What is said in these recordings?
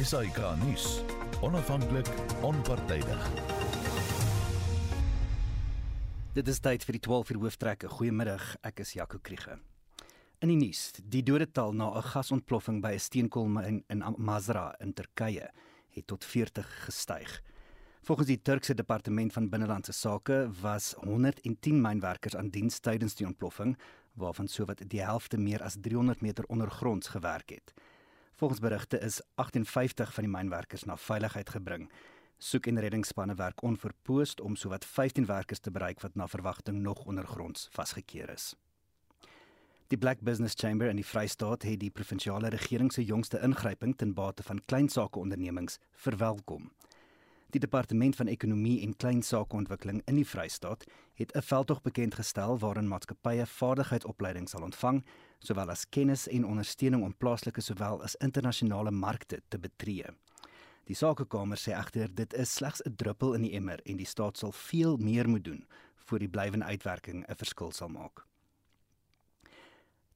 SAK nuus. Onafhanklik, onpartydig. Dit is tyd vir die 12 uur hooftrekke. Goeiemiddag, ek is Jaco Kriege. In die nuus, die dodetal na 'n gasontploffing by 'n steenkoolmyn in Mazra in Turkye het tot 40 gestyg. Volgens die Turkse departement van binnelandse sake was 110 mynwerkers aan diens tydens die ontploffing, waarvan sowat die helfte meer as 300 meter ondergronds gewerk het. Volgens berigte is 58 van die mynwerkers na veiligheid gebring. Soek en reddingsspanne werk onverpoost om sowat 15 werkers te bereik wat na verwagting nog ondergronds vasgekeer is. Die Black Business Chamber in die Vrystaat het die provinsiale regering se jongste ingryping ten bate van kleinsakeondernemings verwelkom. Die departement van ekonomie en kleinsakeontwikkeling in die Vrystaat het 'n veldtog bekend gestel waarin maatskappye vaardigheidsopleiding sal ontvang, sowel as kennis en ondersteuning om plaaslike sowel as internasionale markte te betree. Die Sakekamer sê egter dit is slegs 'n druppel in die emmer en die staat sal veel meer moet doen voor die blywende uitwerking 'n verskil sal maak.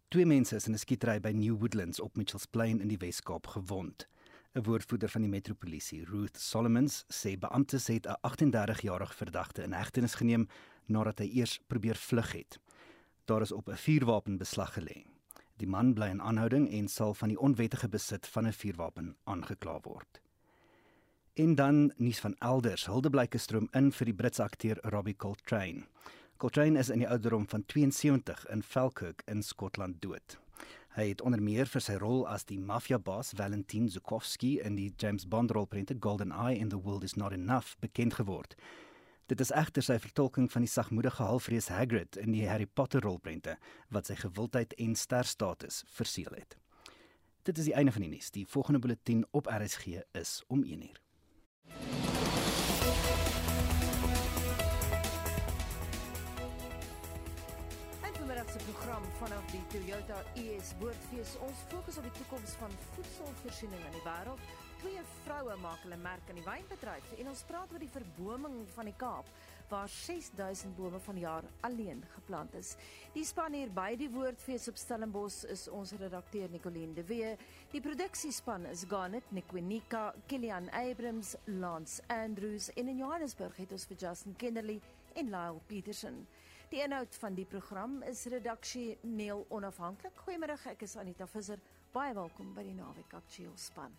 Twee mense is in 'n skietery by New Woodlands op Mitchells Plain in die Wes-Kaap gewond. 'n Woordvoerder van die Metropolisie, Ruth Solomons, sê beamptes het 'n 38-jarige verdagte in hegtenis geneem nadat hy eers probeer vlug het. Daar is op 'n vuurwapen beslag gelê. Die man bly in aanhouding en sal van die onwettige besit van 'n vuurwapen aangekla word. En dan nuus van elders. Huldeblyke stroom in vir die Britse akteur Robbie Coltrane. Coltrane is in die ouderdom van 72 in Falkirk in Skotland dood. Hy het onder meer vir sy rol as die mafiabaas Valentin Zukovsky in die James Bond rolprente Golden Eye and the World is Not Enough bekend geword. Dit is egter sy vertolking van die sagmoedige halfvrees Hagrid in die Harry Potter rolprente wat sy gewildheid en sterstatus verseël het. Dit is die einde van die nuus. Die volgende bulletin op RSG is om 1uur. Vanaf die Toyota US Woordfees. Ons fokus op die toekoms van voedselvoorsiening in die wêreld. Twee vroue maak hulle merk in die wynbedryf en ons praat oor die verboming van die Kaap waar 6000 bome vanjaar alleen geplant is. Die span hier by die Woordfees op Stellenbosch is ons redakteur Nicoline de Wee. Die produksiespan is Garnet Nikwenika, Kilian Abrams, Lance Andrews en in Johannesburg het ons vir Justin Kennerly en Lyle Petersen. Die inhoud van die program is redaksie Neil Onafhanklik. Goeiemôre, ek is Anita Visser. Baie welkom by die Naweek Aktueel span.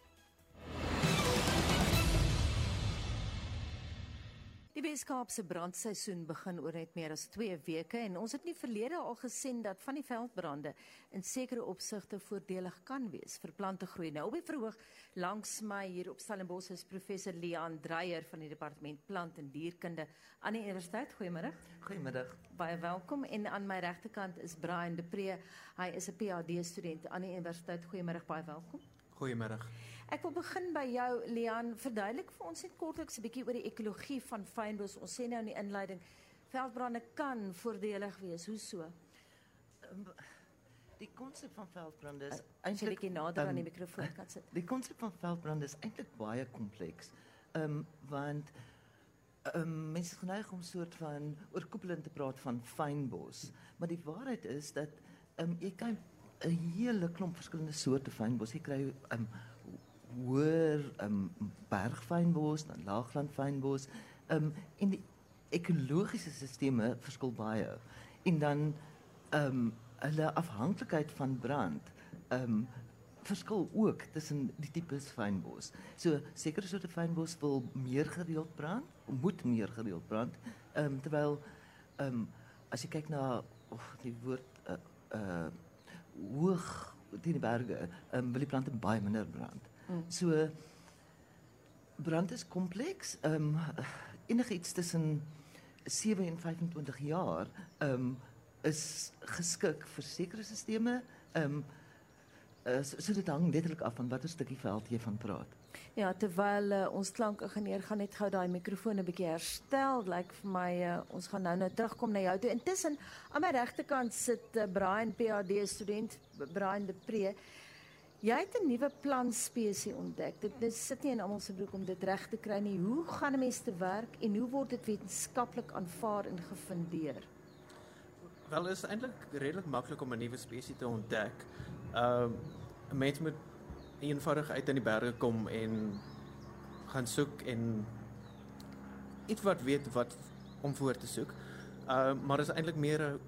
Die Weskaapse brandseisoen begin oor net meer as 2 weke en ons het nie verlede al gesien dat van die veldbrande in sekere opsigte voordelig kan wees vir plantegroei. Nou op die verhoog langs my hier op Stellenbosch is professor Leon Dreyer van die departement plant en dierkunde aan die universiteit. Goeiemôre. Goeiemiddag. Baie welkom en aan my regterkant is Brian De Pre. Hy is 'n PhD student aan die universiteit. Goeiemôre, baie welkom. Goeiemiddag. Ek wil begin by jou Leon, verduidelik vir ons net kortliks 'n bietjie oor die ekologie van fynbos. Ons sê nou in die inleiding veldbrande kan voordelig wees. Hoe so? Um, die konsep van veldbrande is eintlik bietjie nader um, aan die mikrofoon kan sit. Die konsep van veldbrande is eintlik baie kompleks. Ehm um, want ehm um, mense geneig om soort van oorkoepelend te praat van fynbos, maar die waarheid is dat ehm um, jy kan 'n hele klomp verskillende soorte fynbos. Jy kry um, hoër um, bergfynbos, dan laagland fynbos. Um en die ekologiese stelsels verskil baie. En dan um hulle afhanklikheid van brand um verskil ook tussen die tipes fynbos. So sekere soorte fynbos wil meer gereeld brand, moet meer gereeld brand. Um terwyl um as jy kyk na oh, die woord uh, uh hoog teen die berge, ehm um, wil die plante baie minder brand. Mm. So brand is kompleks. Ehm um, enigiets tussen 7 en 25 jaar ehm um, is geskik vir sekere stelsels. Ehm um, uh, so, so dit hang letterlik af van watter stukkie veld jy van praat. Ja, terwyl uh, ons klankingenieur gaan net gou daai mikrofoon 'n bietjie herstel, lyk like vir my uh, ons gaan nou nou terugkom na jou toe. Intussen aan my regterkant sit uh, Brian PhD student Brian de Pre. Jy het 'n nuwe plantspesie ontdek. Dit sit nie in almal se broek om dit reg te kry nie. Hoe gaan 'n mens te werk en hoe word dit wetenskaplik aanvaar en gefundeer? Wel is eintlik redelik maklik om 'n nuwe spesies te ontdek. Ehm uh, 'n mens moet eenvoudig uit in die berge kom en gaan soek en iets wat weet wat om voor te soek. Uh maar is eintlik meer 'n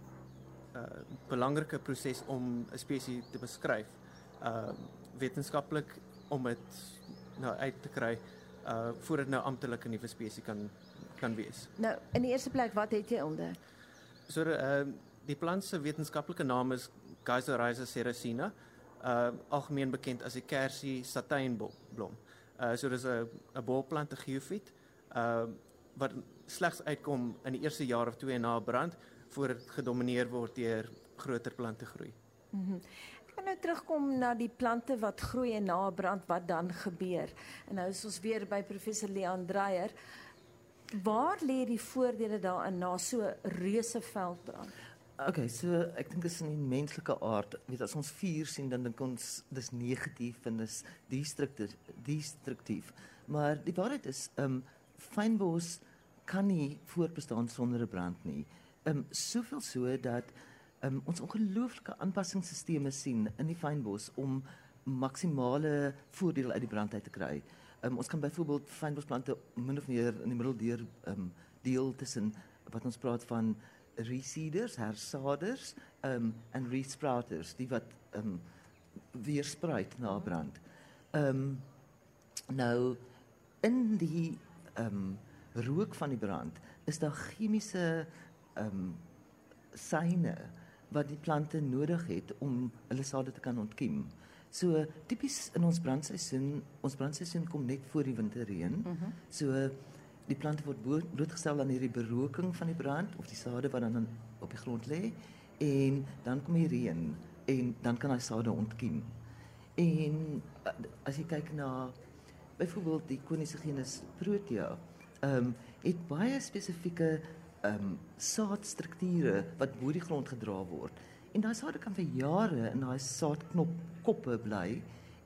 uh belangrike proses om 'n spesies te beskryf. Uh wetenskaplik om dit nou uit te kry uh voordat dit nou amptelik 'n nuwe spesies kan kan wees. Nou, in die eerste plek, wat het jy onder? So uh die plant se wetenskaplike naam is Geiseriza serracina, uh algemeen bekend as die kersie satijnblom. Uh so dis 'n 'n bolplant, 'n geofiet, uh wat slegs uitkom in die eerste jaar of twee na brand voor dit gedomeineer word deur groter plante groei. Mhm. Mm Wil nou terugkom na die plante wat groei en na brand wat dan gebeur. En nou is ons weer by professor Leon Dreyer. Waar lê die voordele daarin na so 'n reuse veldbrand? Okay, so ek dink dit is in die menslike aard. Weet as ons vuur sien dan dink ons dis negatief en dis destruktief, destruktief. Maar die waarheid is, ehm um, fynbos kan nie voortbestaan sonder 'n brand nie. Ehm um, soveel so dat um, ons ongelooflike aanpassingsstelsels sien in die fynbos om maksimale voordeel uit die brand uit te kry. Um, ons kan byvoorbeeld fynbosplante min of meer in die middel deur um, deel tussen wat ons praat van reseeders, hersaders, um en resprouters, die wat um weer spruit na brand. Um nou in die um rook van die brand is daar chemiese um syne wat die plante nodig het om hulle sade te kan ontkiem. So tipies in ons brandseisoen, ons brandseisoen kom net voor die winterreën. Mm -hmm. So die plante word blootgestel aan hierdie beroking van die brand of die sade wat dan op die grond lê en dan kom die reën en dan kan hy sade ontkiem. En as jy kyk na byvoorbeeld die koniese genus Protea, ehm um, het baie spesifieke ehm um, saadstrukture wat bo die grond gedra word. En daai sade kan vir jare in daai saadknop koppe bly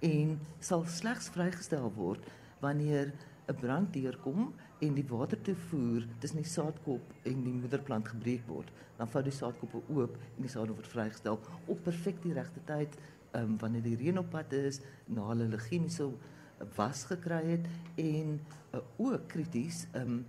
en sal slegs vrygestel word wanneer 'n brand deurkom en die water te voer tussen die saadkop en die moederplant gebreek word. Dan vou die saadkoppe oop en die sade word vrygestel op perfek die regte tyd, ehm um, wanneer die reën op pad is, na hulle chemiese was gekry het en uh, ook krities ehm um,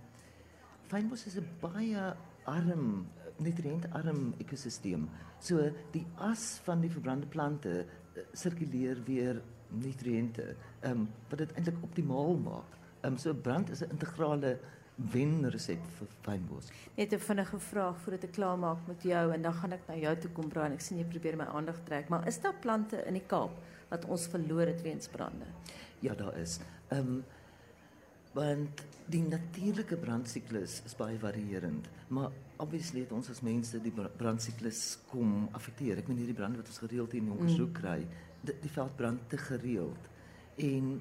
fynbos is 'n baie arm nutriëntarm ekosisteem. So die as van die verbrande plante sirkuleer weer nutriënte, ehm um, wat dit eintlik optimaal maak. Ehm um, so brand is 'n integrale wenresep vir fynbos. Net 'n vinnige vraag voordat ek klaar maak met jou en dan gaan ek na jou toe kom brand. Ek sien jy probeer my aandag trek, maar is daar plante in die Kaap wat ons verloor het weens brande? Ja, daar is. Ehm um, want die natuurlike brandsiklus is baie varierend, maar obviously het ons as mense die brandsiklus kom affekteer. Ek meen hierdie brande wat ons gereeld in ondersoek mm. kry, die, die veld brand te gereeld. En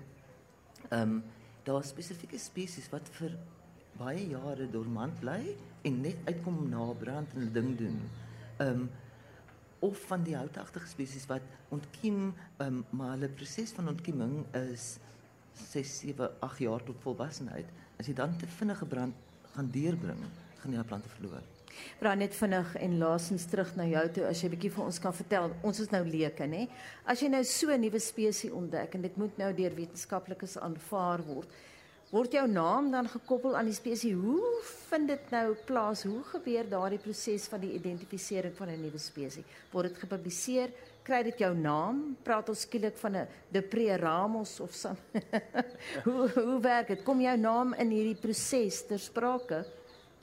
ehm um, daar spesifieke spesies wat vir baie jare dormant bly en net uitkom na brand en 'n ding doen. Ehm um, of van die houtagtige spesies wat ontkiem, ehm um, maar hulle proses van ontkieming is 6, 7, 8 jaar tot volwassenheid. As jy dan te vinnige brand gaan deurbring, gaan jy plante verloor. Vra net vinnig en laasens terug na jou toe as jy 'n bietjie vir ons kan vertel. Ons is nou leuke, nê? As jy nou so 'n nuwe spesies ontdek en dit moet nou deur wetenskaplikes aanvaar word, word jou naam dan gekoppel aan die spesies. Hoe vind dit nou plaas? Hoe gebeur daardie proses van die identifisering van 'n nuwe spesies? Word dit gepubliseer? Kry dit jou naam? Praat ons skielik van 'n Depreramos of so? hoe hoe werk dit? Kom jou naam in hierdie proses ter sprake?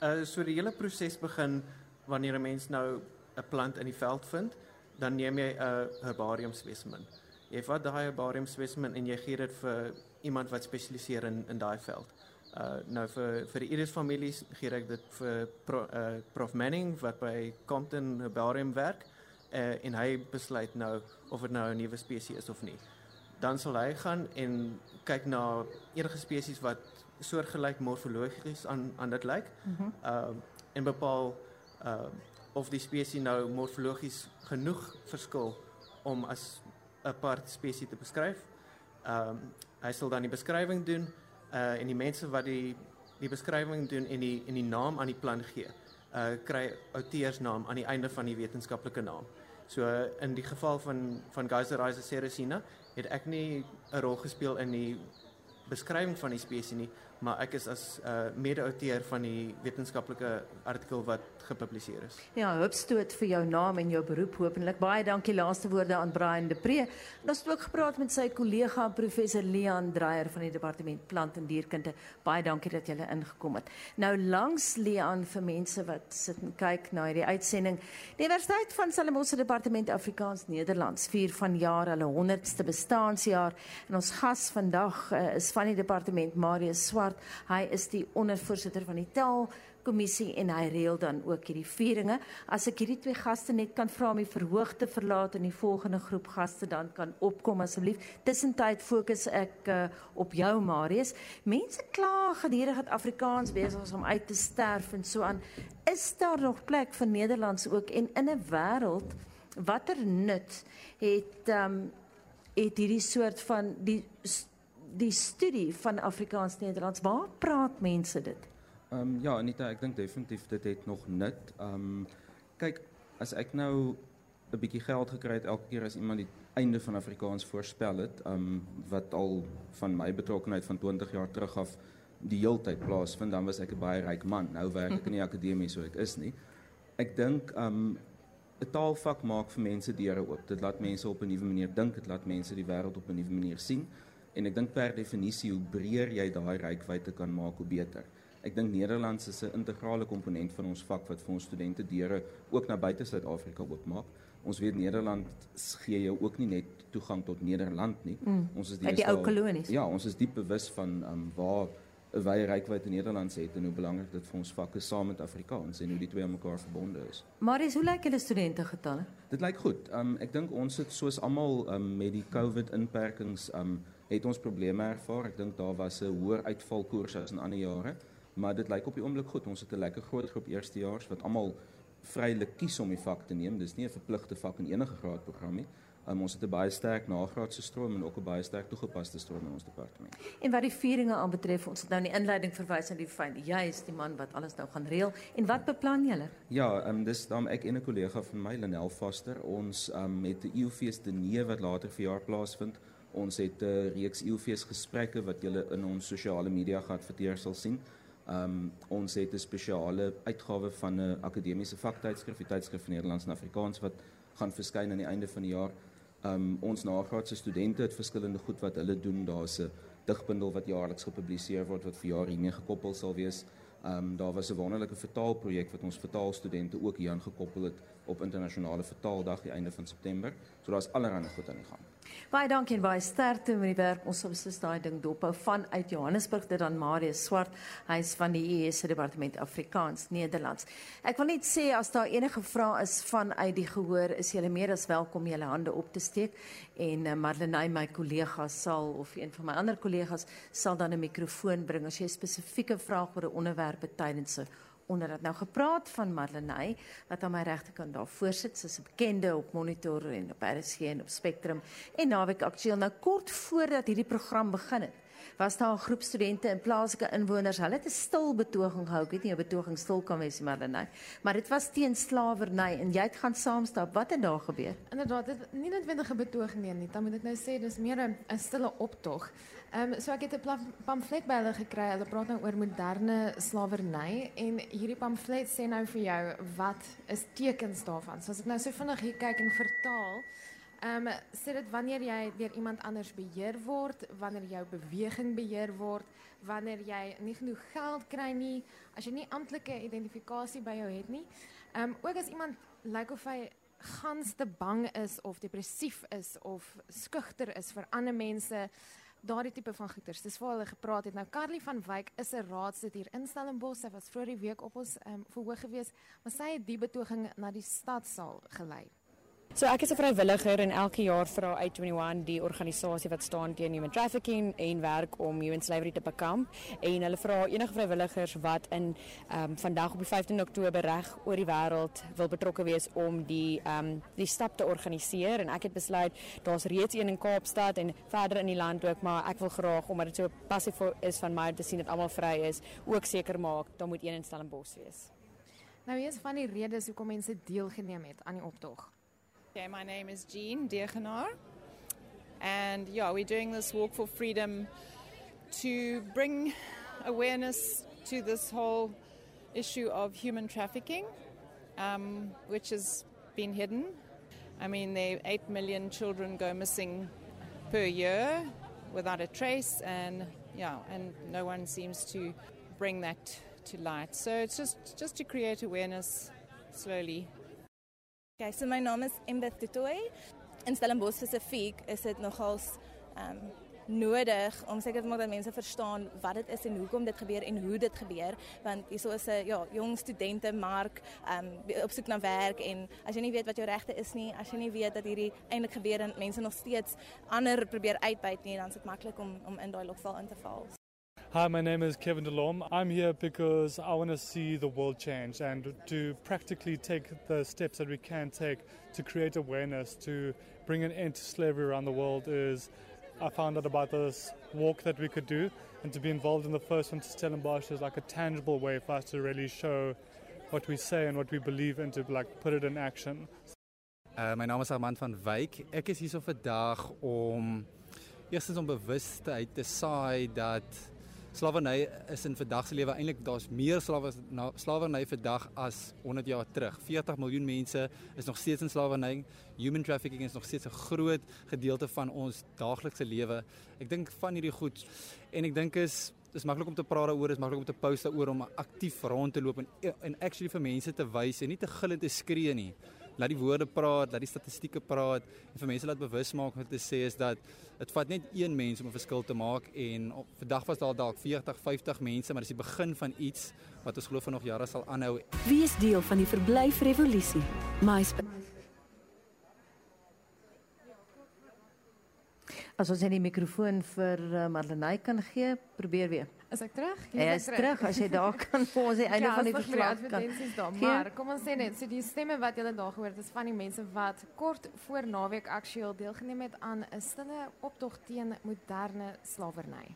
Uh so die hele proses begin wanneer 'n mens nou 'n plant in die veld vind, dan neem jy 'n herbarium spesimen. Jy vat daai herbarium spesimen en jy gee dit vir iemand wat spesialiseer in in daai veld. Uh nou vir vir die Iris families gee ek dit vir pro, uh Prof Manning wat by Compton Herbarium werk uh en hy besluit nou of dit nou 'n nuwe spesies is of nie. Dan sal hy gaan en kyk na enige spesies wat soortgelyk morfologies aan aan dit lyk. Mhm. Mm uh en bepaal uh of die spesies nou morfologies genoeg verskil om as 'n apart spesies te beskryf. Ehm um, hy sal dan die beskrywing doen uh en die mense wat die die beskrywing doen en die en die naam aan die plant gee, uh kry outeursnaam aan die einde van die wetenskaplike naam. So in die geval van van Geyser Rise Ceresina het ek nie 'n rol gespeel in die beskrywing van die spesies nie, maar ek is as 'n uh, mede-outeur van die wetenskaplike artikel wat gepubliseer is. Ja, hupstoot vir jou naam en jou beroep hopelik. Baie dankie laaste woorde aan Brian De Pre. Ons het ook gepraat met sy kollega professor Leon Dreyer van die departement plant en dierkunde. Baie dankie dat julle ingekom het. Nou langs Leon vir mense wat sit en kyk na hierdie uitsending. Die Universiteit van Stellenbosch se departement Afrikaans Nederlands vier vanjaar hulle 100ste bestaanjaar en ons gas vandag uh, is van die departement Marius Swart. Hy is die ondervoorsitter van die taal kommissie en hy reël dan ook hierdie vieringe. As ek hierdie twee gaste net kan vra om die verhoog te verlaat en die volgende groep gaste dan kan opkom asseblief. Tussentyd fokus ek uh, op jou Marius. Mense kla gedurig dat Afrikaans besig is om uit te sterf en so aan. Is daar nog plek vir Nederlands ook en in 'n wêreld watter nut het um, het hierdie soort van die die studie van Afrikaans Nederlands waar praat mense dit? Ehm um, ja, Anita, ek dink definitief dit het nog nut. Ehm um, kyk, as ek nou 'n bietjie geld gekry het elke keer as iemand die einde van Afrikaans voorspel het, ehm um, wat al van my betrokkeheid van 20 jaar terug af die heeltyd plaasvind, dan was ek 'n baie ryk man. Nou werk ek in die akademie, so ek is nie. Ek dink ehm um, 'n taalvak maak vir mense deure oop. Dit laat mense op 'n nuwe manier dink, dit laat mense die wêreld op 'n nuwe manier sien. En ek dink per definisie hoe breër jy daai rykwyte kan maak, hoe beter. Ek dink Nederlands is 'n integrale komponent van ons vak wat vir ons studente deure ook na buite Suid-Afrika oopmaak. Ons weet Nederland gee jou ook nie net toegang tot Nederland nie. Mm. Ons is die, die ou kolonies. Ja, ons is diep bewus van um, waar 'n wye rykwyte in Nederland het en hoe belangrik dit vir ons vak is saam met Afrikaans en hoe die twee aan mekaar verbonde is. Maar is hoe lyk julle studente getalle? Dit lyk goed. Um, ek dink ons het soos almal um, met die COVID inperkings um, het ons probleme ervaar. Ek dink daar was 'n hoër uitvalkoers as in ander jare maar dit lyk op die oomblik goed. Ons het 'n lekker groot groep eerstejaars wat almal vrylik kies om die vak te neem. Dis nie 'n verpligte vak in enige graadprogram nie. Um, ons het 'n baie sterk nagraadse stroom en ook 'n baie sterk toegepaste stroom in ons departement. En wat die vieringe aanbetref, ons het nou in die inleiding verwys na die feit jy is die man wat alles nou gaan reël. En wat beplan julle? Ja, ehm um, dis dan ek en 'n kollega van my, Lenel Foster, ons ehm um, met die EUFees te nee wat later verjaar plaasvind. Ons het 'n uh, reeks EUFees gesprekke wat julle in ons sosiale media gaan verteer sal sien. Um ons het 'n spesiale uitgawe van 'n akademiese vaktydskrif, die tydskrif Nederlands en Afrikaans wat gaan verskyn aan die einde van die jaar. Um ons nagraadse studente het verskillende goed wat hulle doen. Daar's 'n digbundel wat jaarliks gepubliseer word wat vir jaar hiermee gekoppel sal wees. Um daar was 'n wonderlike vertaalprojek wat ons vertaalstudente ook hier aangekoppel het op internasionale vertaaldag die einde van September. So daar's allerlei goed aan die gang. Baie dankie en baie sterkte met die werk. Ons sal beslis daai ding dophou vanuit Johannesburg dit dan Marius Swart. Hy's van die ES se departement Afrikaans Nederlands. Ek wil net sê as daar enige vrae is vanuit die gehoor, is julle meer as welkom julle hande op te steek en uh, Marlenae my kollega sal of een van my ander kollegas sal dan 'n mikrofoon bring as jy spesifieke vraag oor 'n onderwerp tydens 'n onderhoud nou gepraat van Marlenae wat aan my regterkant daar voorsit sy's 'n bekende op monitor en op RSG en op Spectrum. En naweek aktueel nou kort voordat hierdie program begin het was daar 'n groep studente en plaaslike inwoners hulle het 'n stil betoging gehou. Ek weet nie 'n betoging stil kan wees Marlenae maar dit was teen slawerny en jy het gaan saamstap. Wat het daar gebeur? Inderdaad dit nie noodwendige betoging nie. Dan moet ek nou sê dis meer 'n stille optog. Ehm um, so ek het 'n pamflet by hulle gekry. Hulle praat nou oor moderne slawerny en hierdie pamflet sê nou vir jou wat is tekens daarvan. So as ek nou so vinnig hier kyk en vertaal, ehm um, sê dit wanneer jy deur iemand anders beheer word, wanneer jou beweging beheer word, wanneer jy nie genoeg geld kry nie, as jy nie amptelike identifikasie by jou het nie. Ehm um, ook as iemand lyk like of hy gans te bang is of depressief is of skugter is vir ander mense daardie tipe van goeters. Dis waar hulle gepraat het. Nou Carly van Wyk is 'n raadslid hier in Stellenbosch. Sy was vroeër die week op ons um, verhoog gewees, maar sy het die betoging na die stadsaal gelei. So ek is 'n vrywilliger en elke jaar vra I21 die organisasie wat staan teen human trafficking en werk om human slavery te bekamp en hulle vra enige vrywilligers wat in ehm um, vandag op die 15 Oktober reg oor die wêreld wil betrokke wees om die ehm um, die stap te organiseer en ek het besluit daar's reeds een in Kaapstad en verder in die land ook maar ek wil graag omdat dit so passief is van my om te sien dat almal vry is ook seker maak daar moet een in Stellenbosch wees. Nou hier is van die redes hoekom mense deelgeneem het aan die optog. Okay, my name is Jean Degenaar. And yeah, we're doing this walk for freedom to bring awareness to this whole issue of human trafficking, um, which has been hidden. I mean, there 8 million children go missing per year without a trace, and yeah, and no one seems to bring that to light. So it's just, just to create awareness slowly. Okay, so my naam is Embeth Tutoy. In Stellenbosch spesifiek is dit nogals um nodig om seker te maak dat mense verstaan wat dit is en hoekom dit gebeur en hoe dit gebeur want hierso is 'n ja, jong studente mark um op soek na werk en as jy nie weet wat jou regte is nie, as jy nie weet dat hierdie eintlik gebeur en mense nog steeds ander probeer uitbuit nie, dan is dit maklik om om in daai lokval in te val. Hi, my name is Kevin DeLorme. I'm here because I want to see the world change and to practically take the steps that we can take to create awareness, to bring an end to slavery around the world. Is I found out about this walk that we could do, and to be involved in the first one to Stellenbosch is like a tangible way for us to really show what we say and what we believe and to like put it in action. Uh, my naam is Armand van Wyk. Ek is hier so vandag om eerstens om bewustheid te saai dat slawerny is in vandag se lewe eintlik daar's meer slawe slawerny vandag as 100 jaar terug. 40 miljoen mense is nog steeds in slawerny. Human trafficking is nog steeds 'n groot gedeelte van ons daaglikse lewe. Ek dink van hierdie goed en ek dink is dis maklik om te praat daaroor, is maklik om te post daaroor om aktief rond te loop en en actually vir mense te wys en nie te gil en te skree nie laat die woorde praat, laat die statistieke praat en vir mense laat bewus maak om te sê is dat dit vat net een mens om 'n verskil te maak en op vandag was daar dalk 40, 50 mense, maar dis die begin van iets wat ons glo vir nog jare sal aanhou. Wie is deel van die verblyf revolusie? MySpace. As ons net die mikrofoon vir uh, Marlenae kan gee, probeer weer. Is ek terug? Jy is terug as jy daar kan vir ons die einde ja, van die verslag kan. Daar, maar kom ons sê net, so die stemme wat julle daar gehoor het is van die mense wat kort voor naweek aktueel deelgeneem het aan 'n stille optog teen moderne slawerny.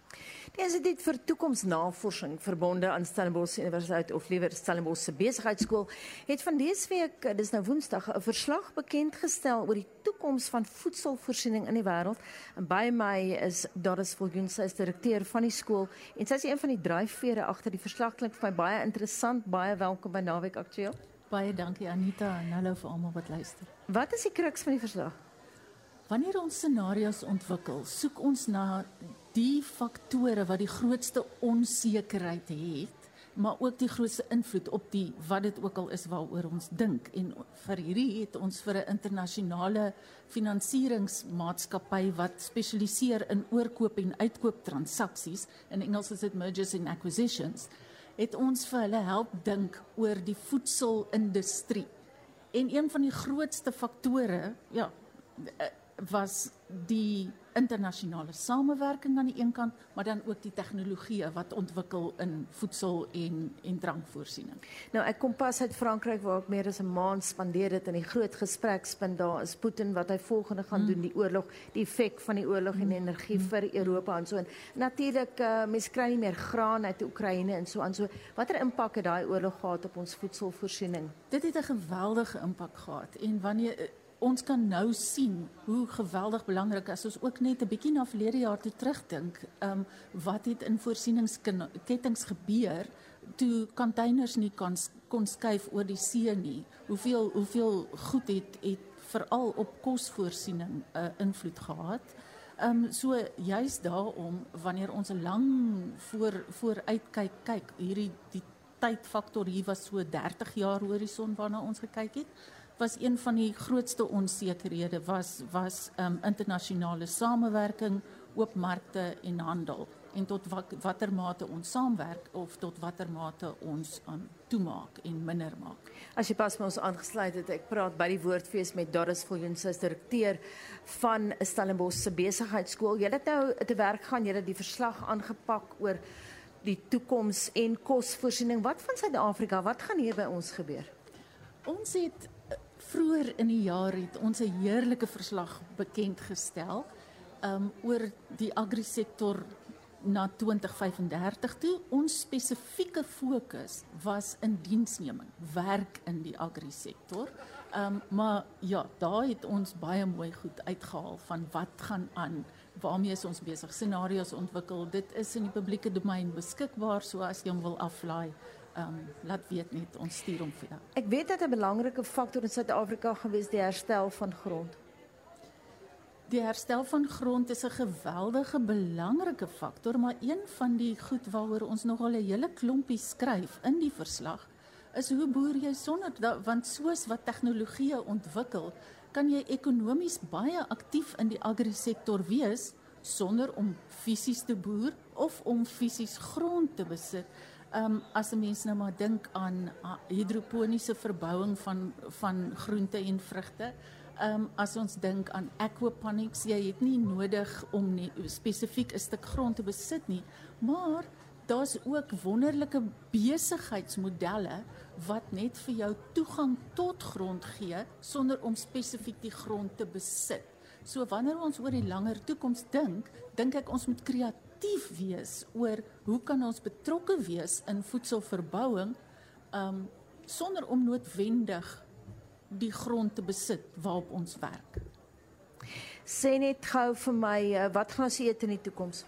Die Instituut vir Toekomsnavorsing verbonde aan Stellenbosch Universiteit of liewer Stellenbosch se besigheidskool het van dese week, dis nou Woensdag, 'n verslag bekend gestel oor die toekoms van voedselvoorsiening in die wêreld. En by my is Doris Viljoen, sy is direkteur van die skool en sy is een van die dryfvere agter die verslag klink vir my baie interessant. Baie welkom by Naweek Aktueel. Baie dankie Anita en hallo vir almal wat luister. Wat is die kruks van die verslag? Wanneer ons scenario's ontwikkel, soek ons na die faktore wat die grootste onsekerheid het maar ook die grootste invloed op die wat dit ook al is waaroor ons dink. En vir hierdie het ons vir 'n internasionale finansieringsmaatskappy wat spesialiseer in oorkoop en uitkoop transaksies in Engels is dit mergers and acquisitions het ons vir hulle help dink oor die voedselindustrie. En een van die grootste faktore ja was die internasionale samewerking aan die een kant, maar dan ook die tegnologie wat ontwikkel in voedsel en en drankvoorsiening. Nou ek kom pas uit Frankryk waar ek meer as 'n maand spandeer het in die groot gesprekspunt daar is Putin wat hy volgende gaan mm. doen die oorlog, die effek van die oorlog mm. en energie mm. vir Europa en so en natuurlik uh, mense kry nie meer graan uit Oekraïne en so aan so watter impak het daai oorlog gehad op ons voedselvoorsiening? Dit het 'n geweldige impak gehad en wanneer ons kan nou sien hoe geweldig belangrik as ons ook net 'n bietjie na verlede jaar toe terugdink, ehm um, wat het in voorsieningskettinge gebeur toe containers nie kon kon skuif oor die see nie. Hoeveel hoeveel goed het het veral op kosvoorsiening 'n uh, invloed gehad. Ehm um, so juist daarom wanneer ons 'n lang voor vooruit kyk kyk hierdie die tydfaktor hier was so 30 jaar horison waarna ons gekyk het was een van die grootste onsekerhede was was um, internasionale samewerking, oop markte en handel en tot wat, watter mate ons saamwerk of tot watter mate ons aan um, toemaak en minder maak. As jy pas met ons aangesluit het, ek praat by die woordfees met Doris Viljoen, sy is direkteur van Stellenbosch se besigheidskool. Jy het nou te werk gaan, jy het die verslag aangepak oor die toekoms en kosvoorsiening. Wat van Suid-Afrika? Wat gaan hier by ons gebeur? Ons het vroeër in die jaar het ons 'n heerlike verslag bekend gestel um oor die agrisektor na 2035 toe. Ons spesifieke fokus was in diensneming, werk in die agri-sektor. Ehm um, maar ja, daar het ons baie mooi goed uitgehaal van wat gaan aan, waarmee is ons besig, scenario's ontwikkel. Dit is in die publieke domein beskikbaar, so as jy hom wil aflaai, um, laat weet net ons stuur hom vir jou. Ek weet dat 'n belangrike faktor in Suid-Afrika gewees die herstel van grond. Die herstel van grond is 'n geweldige belangrike faktor, maar een van die goed waaroor ons nogal 'n hele klompie skryf in die verslag is hoe boer jy sonder want soos wat tegnologie ontwikkel, kan jy ekonomies baie aktief in die agri-sektor wees sonder om fisies te boer of om fisies grond te besit. Ehm um, as 'n mens nou maar dink aan hidroponiese verbouing van van groente en vrugte, Ehm um, as ons dink aan aquaponics, jy het nie nodig om nie spesifiek 'n stuk grond te besit nie, maar daar's ook wonderlike besigheidsmodelle wat net vir jou toegang tot grond gee sonder om spesifiek die grond te besit. So wanneer ons oor die langer toekoms dink, dink ek ons moet kreatief wees oor hoe kan ons betrokke wees in voedselverbouing um sonder om noodwendig die grond te besit waarop ons werk. Sê net gou vir my eh, wat gaan ons eet in die toekoms?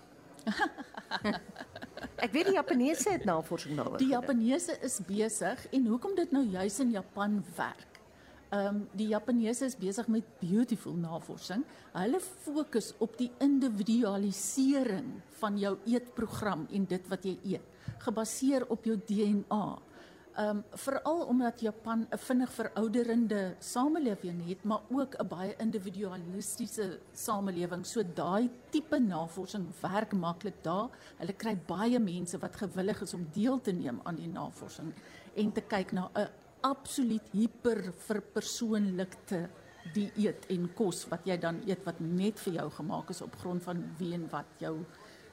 Ek weet die Japaneese het navorsing daaroor. Die Japaneese is besig en hoekom dit nou juis in Japan werk. Ehm um, die Japaneese is besig met beautiful navorsing. Hulle fokus op die individualisering van jou eetprogram en dit wat jy eet, gebaseer op jou DNA. Ehm um, veral omdat Japan 'n vinnig verouderende samelewing het, maar ook 'n baie individualistiese samelewing. So daai tipe navorsing werk maklik daar. Hulle kry baie mense wat gewillig is om deel te neem aan die navorsing en te kyk na 'n absoluut hiperverpersoonlikte dieet en kos wat jy dan eet wat net vir jou gemaak is op grond van wie en wat jou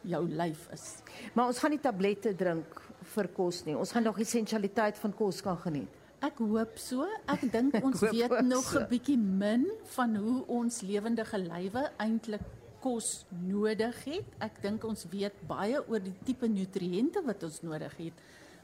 jou lyf is. Maar ons gaan nie tablette drink vir kos nie. Ons gaan nog essensialiteit van kos kan geniet. Ek hoop so. Ek dink ons weet nog 'n so. bietjie min van hoe ons lewendige lywe eintlik kos nodig het. Ek dink ons weet baie oor die tipe nutriënte wat ons nodig het.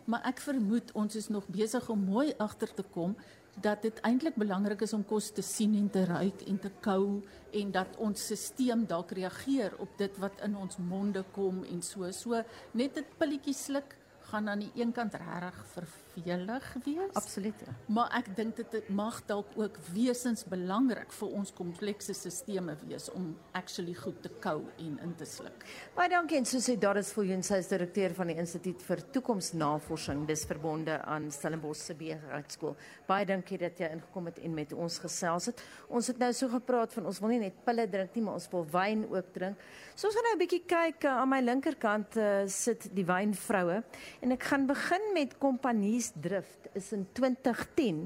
Maar ek vermoed ons is nog besig om mooi agter te kom dat dit eintlik belangrik is om kos te sien en te ruik en te kou en dat ons stelsel dalk reageer op dit wat in ons monde kom en so. So net 'n pilletjie sluk gaan aan die een kant regtig vervelig wees. Absoluut. Ja. Maar ek dink dit mag dalk ook wesens belangrik vir ons komplekse stelsels wees om actually goed te kou en in te sluk. Baie dankie en so sê Doris Viljoen, sy is direkteur van die Instituut vir Toekomsnavorsing, dis verbonde aan Stellenbosch se Beheerskool. Baie dankie dat jy ingekom het en met ons gesels het. Ons het nou so gepraat van ons wil nie net pille drink nie, maar ons wil wyn ook drink. So ons gaan nou 'n bietjie kyk uh, aan my linkerkant uh, sit die wynvroue en ek gaan begin met Kompanies Drift is in 2010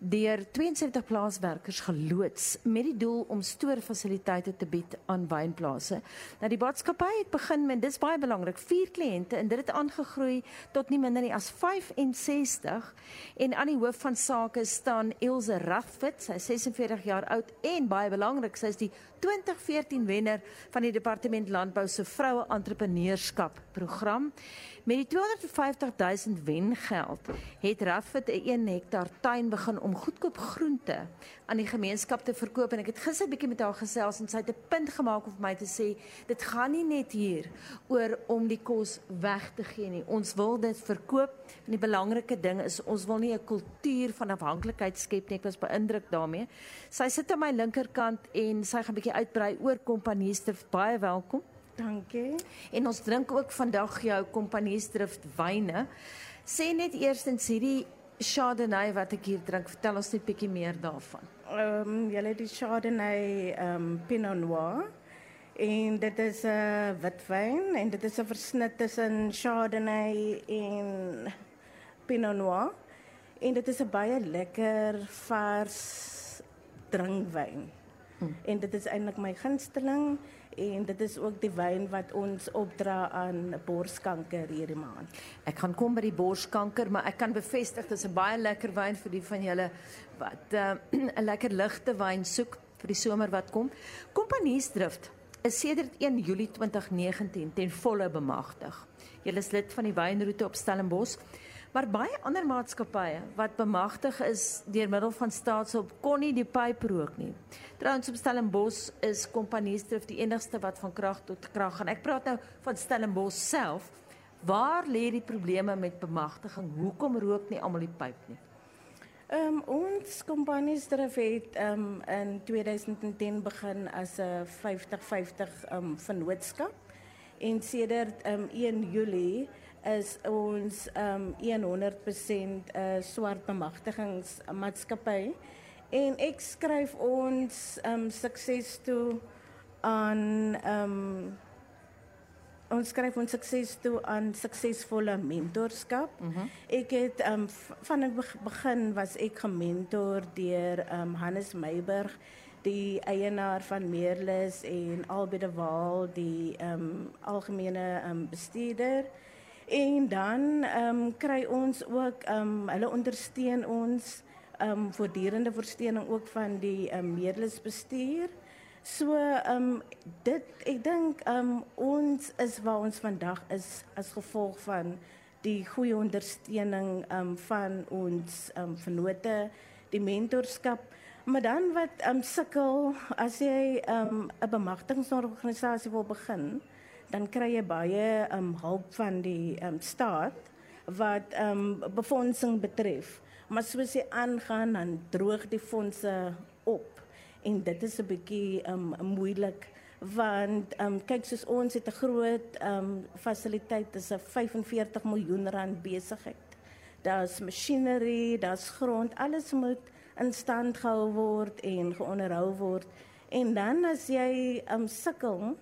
deur 72 plaaswerkers geloods met die doel om stoorfasiliteite te bied aan wynplase. Nou die maatskappy het begin met dis baie belangrik, vier kliënte en dit het aangegroei tot nie minder nie as 65 en aan die hoof van sake staan Ilse Rathfit, sy is 46 jaar oud en baie belangrik, sy is die 2014 wenner van die departement landbou se vroue entrepreneurskap program. Met die 250 000 wengeld het Raffet 'n 1 hektaar tuin begin om goedkoop groente aan die gemeenskap te verkoop en ek het gister 'n bietjie met haar gesels en sy het 'n punt gemaak om vir my te sê dit gaan nie net hier oor om die kos weg te gee nie. Ons wil dit verkoop. En die belangrike ding is ons wil nie 'n kultuur van afhanklikheid skep nie. Ek was beïndruk daarmee. Sy sit aan my linkerkant en sy gaan 'n bietjie uitbrei oor kompanieste. Baie welkom. Dankie. En ons drink ook vandag jou kompaniesdrift wyne. Sê net eerstens hierdie Chardonnay wat ek hier drink, vertel ons net bietjie meer daarvan. Ehm um, julle die Chardonnay ehm um, Pinot Noir en dit is 'n uh, witwyn en dit is 'n versnit tussen Chardonnay en Pinot Noir. En dit is 'n baie lekker vars drinkwyn. Hmm. En dit is eintlik my gunsteling en dit is ook die wyn wat ons opdra aan borskanker hierdie maand. Ek gaan kom by die borskanker, maar ek kan bevestig dis 'n baie lekker wyn vir die van julle wat 'n uh, lekker ligte wyn soek vir die somer wat kom. Kompaniesdrift is sedert 1 Julie 2019 ten volle bemagtig. Julle is lid van die wynroete op Stellenbosch, maar baie ander maatskappye wat bemagtig is deur middel van staatshulp kon nie die pyp rook nie. Trouens op Stellenbosch is Kompaniesdrift die enigste wat van krag tot krag gaan. Ek praat nou van Stellenbosch self. Waar lê die probleme met bemagtiging? Hoekom rook nie almal die pyp nie? Ehm um, ons Kompaniesdrift het ehm um, in 2010 begin as 'n 50-50 ehm um, vennootskap. En sedert ehm um, 1 Julie is ons um, 100% uh, swart bemagtigingsmaatskappy. En ek skryf ons um, sukses toe aan um, ons skryf ons sukses toe aan suksesvolle mentorskap. Mm -hmm. Ek het um, van die begin was ek gementor deur um, Hannes Meiburg die eienaar van Meerlus en Albede Waal die um, algemene um, bestuurder. En dan ehm um, kry ons ook ehm um, hulle ondersteun ons ehm um, voortdurende versteuning ook van die ehm um, meerlesbestuur. So ehm um, dit ek dink ehm um, ons is waar ons vandag is as gevolg van die goeie ondersteuning ehm um, van ons ehm um, vennote, die mentorskap. Maar dan wat ehm um, sukkel as jy ehm um, 'n bemagtigingsorganisasie wil begin, dan kry jy baie um hulp van die um staat wat um befondsing betref. Maar soos jy aangaan dan droog die fondse en dit is 'n bietjie um moeilik want um kyk soos ons het 'n groot um fasiliteit dis 'n 45 miljoen rand besigheid. Daar's masjinerie, daar's grond, alles moet in stand gehou word en geonderhou word. En dan as jy um sukkel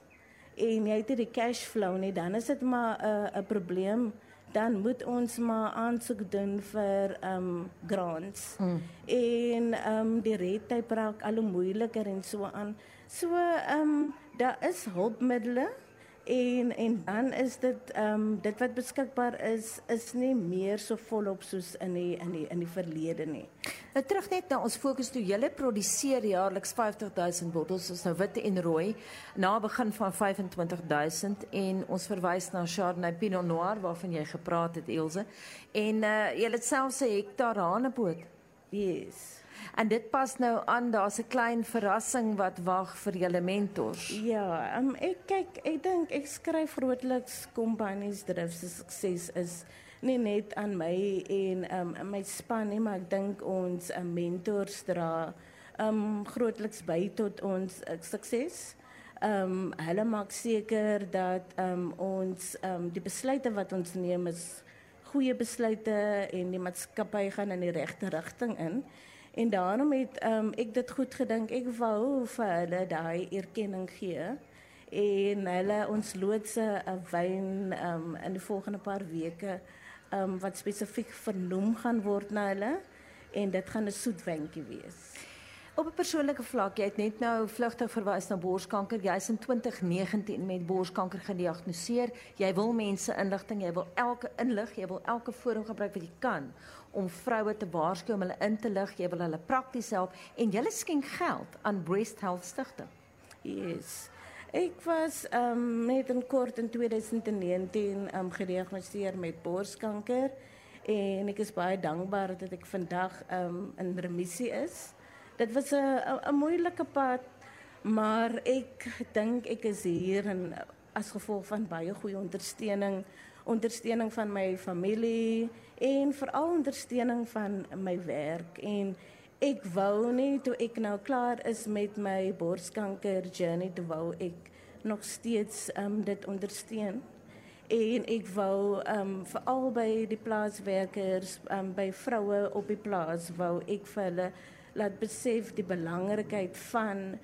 en jy het die cash flow nie, dan is dit maar 'n uh, 'n probleem. Dan moet ons maar aansoek doen vir ehm um, grants. Mm. En ehm um, die red tape raak al hoe moeiliker en so aan. So ehm um, daar is hulpmiddels en en dan is dit ehm um, dit wat beskikbaar is is nie meer so volop soos in die in die in die verlede nie. Nou terug net na ons fokus toe julle produseer jaarliks 50000 bottels is nou wit en rooi na begin van 25000 en ons verwys na Chardonnay Pinot Noir waarvan jy gepraat het Elsje en uh, julle het selfs 'n hektaar haneboot. Yes. En dit pas nou aan, daar's 'n klein verrassing wat wag vir julle mentors. Ja, um, ek kyk, ek dink ek skryf grootliks kompanies drif se sukses is nie net aan my en um, my span nie, maar ek dink ons um, mentors dra um grootliks by tot ons uh, sukses. Um hulle maak seker dat um ons um die besluite wat ons neem is goeie besluite en die maatskappy gaan in die regte rigting in. En daarom het um, ek dit goed gedink. Ek wou vir hulle daai erkenning gee en hulle ons loodse 'n wyn um, in die volgende paar weke um, wat spesifiek vernoem gaan word na hulle en dit gaan 'n soet wyntjie wees. Op 'n persoonlike vlak, jy het net nou vlugtig verwys na borskanker. Jy's in 2019 met borskanker gediagnoseer. Jy wil mense inligting, jy wil elke inlig, jy wil elke forum gebruik wat jy kan om vroue te waarsku om hulle in te lig, jy wil hulle prakties help en jy skenk geld aan Breast Health Stichting. Yes. Ek was um, net in kort in 2019 ehm um, gediagnoseer met borskanker en ek is baie dankbaar dat ek vandag um, in remissie is dit was 'n 'n moeilike pad, maar ek dink ek is hier en as gevolg van baie goeie ondersteuning, ondersteuning van my familie en veral ondersteuning van my werk. En ek wou nie toe ek nou klaar is met my borskanker journey te wou ek nog steeds um, dit ondersteun. En ek wou um veral by die plaaswerkers um, by vroue op die plaas wou ek vir hulle laat besef die belangrikheid van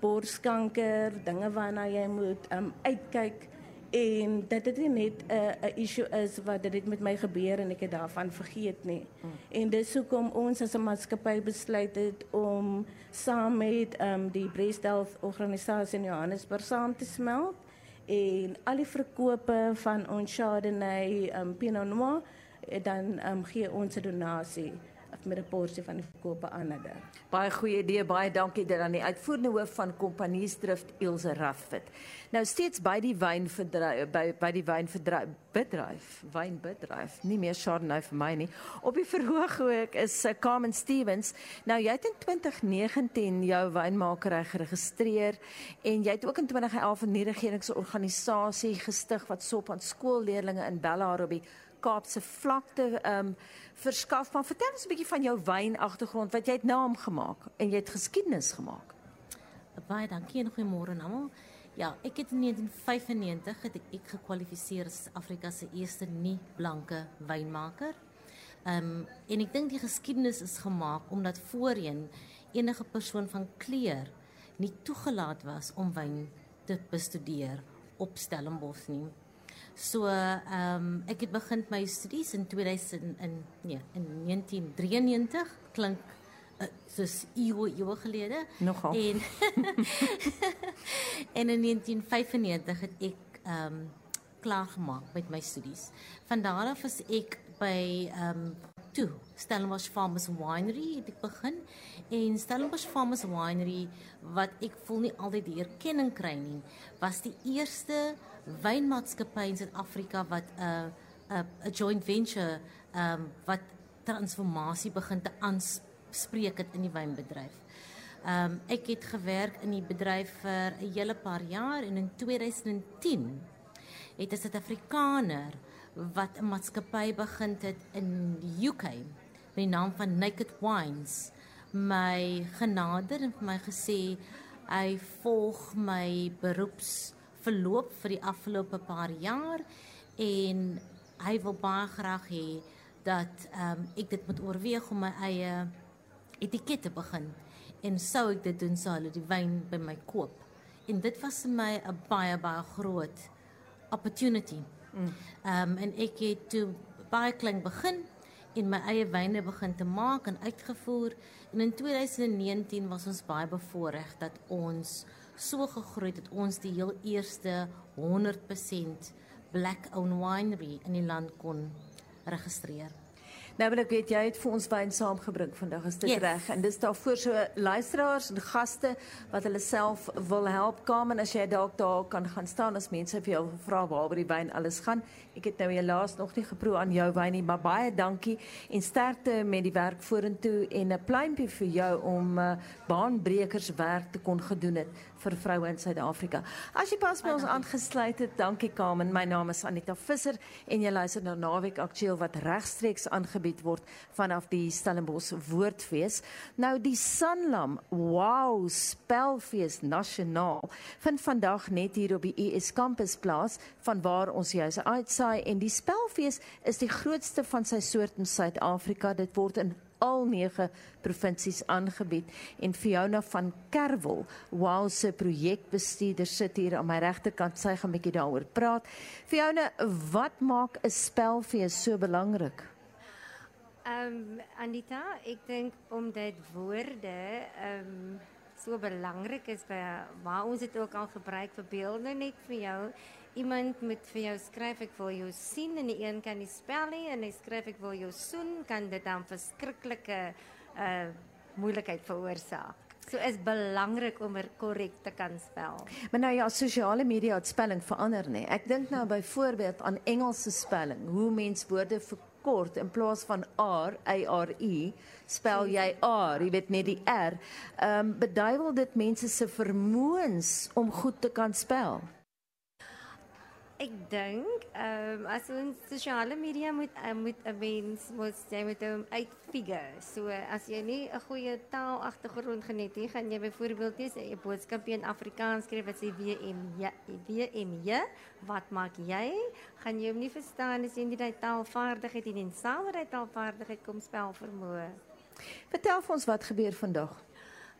borskanker, dinge waarna jy moet um, uitkyk en dat dit nie net 'n uh, 'n issue is wat dit met my gebeur en ek het daarvan vergeet nie. Mm. En dis hoekom ons as 'n maatskappy besluit het om saam met um, die Breast Health organisasie in Johannesburg saam te smelt en al die verkope van ons Chardonnay um, Pinot Noir dan um, gee ons 'n donasie met 'n porsie van die verkope aanhede. Baie goeie idee, baie dankie dit aan die uitvoerende hoof van Kompaniesdrift Ilse Raffit. Nou steeds by die wynverdryf by by die wynverdryf bedryf, wynbedryf, nie meer Chardonnay vir my nie. Op die verhoog ook is uh, Carmen Stevens. Nou jy het in 2019 jou wynmakery geregistreer en jy het ook in 2011 'n nie-regeringsorganisasie gestig wat sop aan skoolleerdlinge in Bellahar op die Kaapse vlakte um, verskaf. Maar vertel ons 'n bietjie van jou wynagtergrond wat jy het naam gemaak en jy het geskiedenis gemaak. Baie dankie en goeiemôre almal. Ja, ek het in 1995 het ek, ek gekwalifiseer as Afrika se eerste nie blanke wynmaker. Ehm um, en ek dink die geskiedenis is gemaak omdat voorheen enige persoon van kleur nie toegelaat was om wyn te bestudeer op Stellenbosch nie. So ehm um, ek het begin my studies in 2000 in nee in 1993 klink uh, soos eeue eeue gelede Nogal. en en in 1995 het ek ehm um, klaar gemaak met my studies. Van daar af was ek by ehm um, toe Stellenbosch Farmers Winery het ek begin en Stellenbosch Farmers Winery wat ek voel nie altyd die erkenning kry nie was die eerste wynmaatskappy in Suid-Afrika wat 'n uh, 'n uh, 'n joint venture ehm um, wat transformasie begin te aanspreek het in die wynbedryf. Ehm um, ek het gewerk in die bedryf vir 'n hele paar jaar en in 2010 het 'n Suid-Afrikaner wat 'n maatskappy begin het in die UK met die naam van Naked Wines my genader en vir my gesê hy volg my beroeps verloop vir die afgelope paar jaar en hy wil baie graag hê dat um, ek dit moet oorweeg om my eie etiket te begin en sou ek dit doen sou hulle die wyn by my koop. En dit was vir my 'n baie baie groot opportunity. Ehm um, en ek het toe baie klein begin en my eie wyne begin te maak en uitgevoer. En in 2019 was ons baie bevoorreg dat ons so gegroei het dat ons die heel eerste 100% black owned winery in die land kon registreer. Nou wil ek weet jy het vir ons wyn saamgebring vandag is dit Yes. reg en dis daar voor so luisteraars en gaste wat hulle self wil help kom en as jy dalk daar kan gaan staan as mense vir jou vra waaroor die wyn alles gaan. Ek het nou helaas nog nie geproe aan jou wyn nie, maar baie dankie en sterkte met die werk vorentoe en 'n pluimpie vir jou om uh, baanbrekers werk te kon gedoen het vir vroue in Suid-Afrika. As jy pas by ons aangesluit het, dankie Kamen. My naam is Anita Visser en jy luister na Naweek Aktueel wat regstreeks aangebied word vanaf die Stellenbosch Woordfees. Nou die Sanlam Wow Spelfees Nasionaal vind vandag net hier op die US kampus plaas vanwaar ons juis uitsaai en die spelfees is die grootste van sy soort in Suid-Afrika. Dit word in al 9 provinsies aangebied en Fiona van Kerwel, wow se projekbestuurder sit hier aan my regterkant, sy gaan 'n bietjie daaroor praat. Fiona, wat maak 'n spelfees so belangrik? Ehm um, Anita, ek dink omdat woorde ehm um, so belangrik is by waar ons dit ook al gebruik vir beelde net vir jou. Iemand moet vir jou skryf ek wil jou sien en die een kan nie spel nie en hy skryf ek wil jou soen kan dit dan verskriklike uh moeilikheid veroorsaak. So is belangrik om er korrek te kan spel. Maar nou ja, sosiale media het spelling verander nê. Ek dink nou byvoorbeeld aan Engelse spelling, hoe mens woorde verkort in plaas van R, A R I, spel jy R, jy weet net die R. Ehm um, beduiwel dit mense se vermoëns om goed te kan spel. Ek dink ehm um, as ons sosiale media moet uh, moet 'n mens moet jy moet hom uitfigure. So as jy nie 'n goeie taalagtergrond geniet nie, gaan jy byvoorbeeld nie 'n boodskap in Afrikaans skryf wat sê WM ja WM ja, wat maak jy? Gaan jy hom nie verstaan as jy nie daai taalvaardigheid en in saamheid taalvaardigheid kom spel vermoë. Vertel vir ons wat gebeur vandag.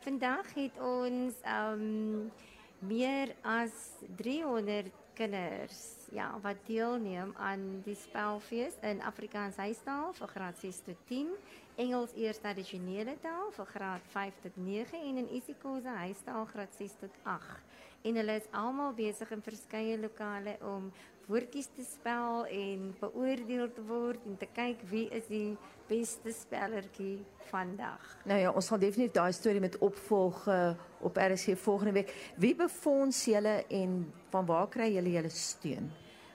Vandag het ons ehm um, meer as 300 kinders ja wat deelneem aan die spelfees in Afrikaans huistaal vir graad 6 tot 10, Engels eers tradisionele taal vir graad 5 tot 9 en in isiXhosa huistaal graad 6 tot 8. en hulle is almal besig in verskeie lokale om woordjies te spel en beoordeel te word en te kyk wie is die beste spellertjie vandag. Nou ja, ons gaan definitief daai storie met opvolg uh, op RSG volgende week. Wie befonds julle en van waar kry julle julle steun?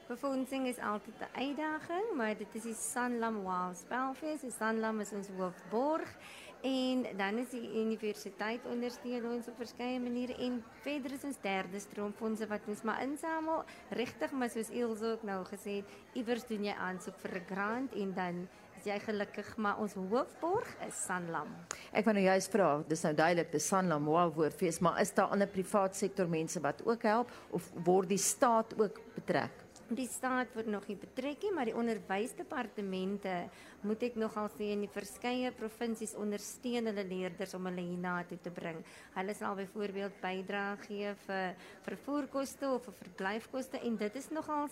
Befondsing is altyd 'n uitdaging, maar dit is die Sanlam Wow Spelfees. Die Sanlam is ons hoofborg en dan is die universiteit ondersteun ons op verskeie maniere en verder is ons derde stroomfondse wat ons maar insamel. Regtig, maar soos Elsje ook nou gesê het, iewers doen jy aansoek vir 'n grant en dan jy gelukkig, maar ons hoofborg is Sanlam. Ek wou nou juist vra, dis nou duidelik dis Sanlam Wow Woordfees, maar is daar ander privaat sektor mense wat ook help of word die staat ook betrek? Die staat word nog nie betrek nie, maar die onderwysdepartemente moet ek nogal sê in die verskeie provinsies ondersteun hulle leerders om hulle hiernatoe te bring. Hulle sal byvoorbeeld bydra gee vir vervoerkoste of vir verblyfkoste en dit is nogal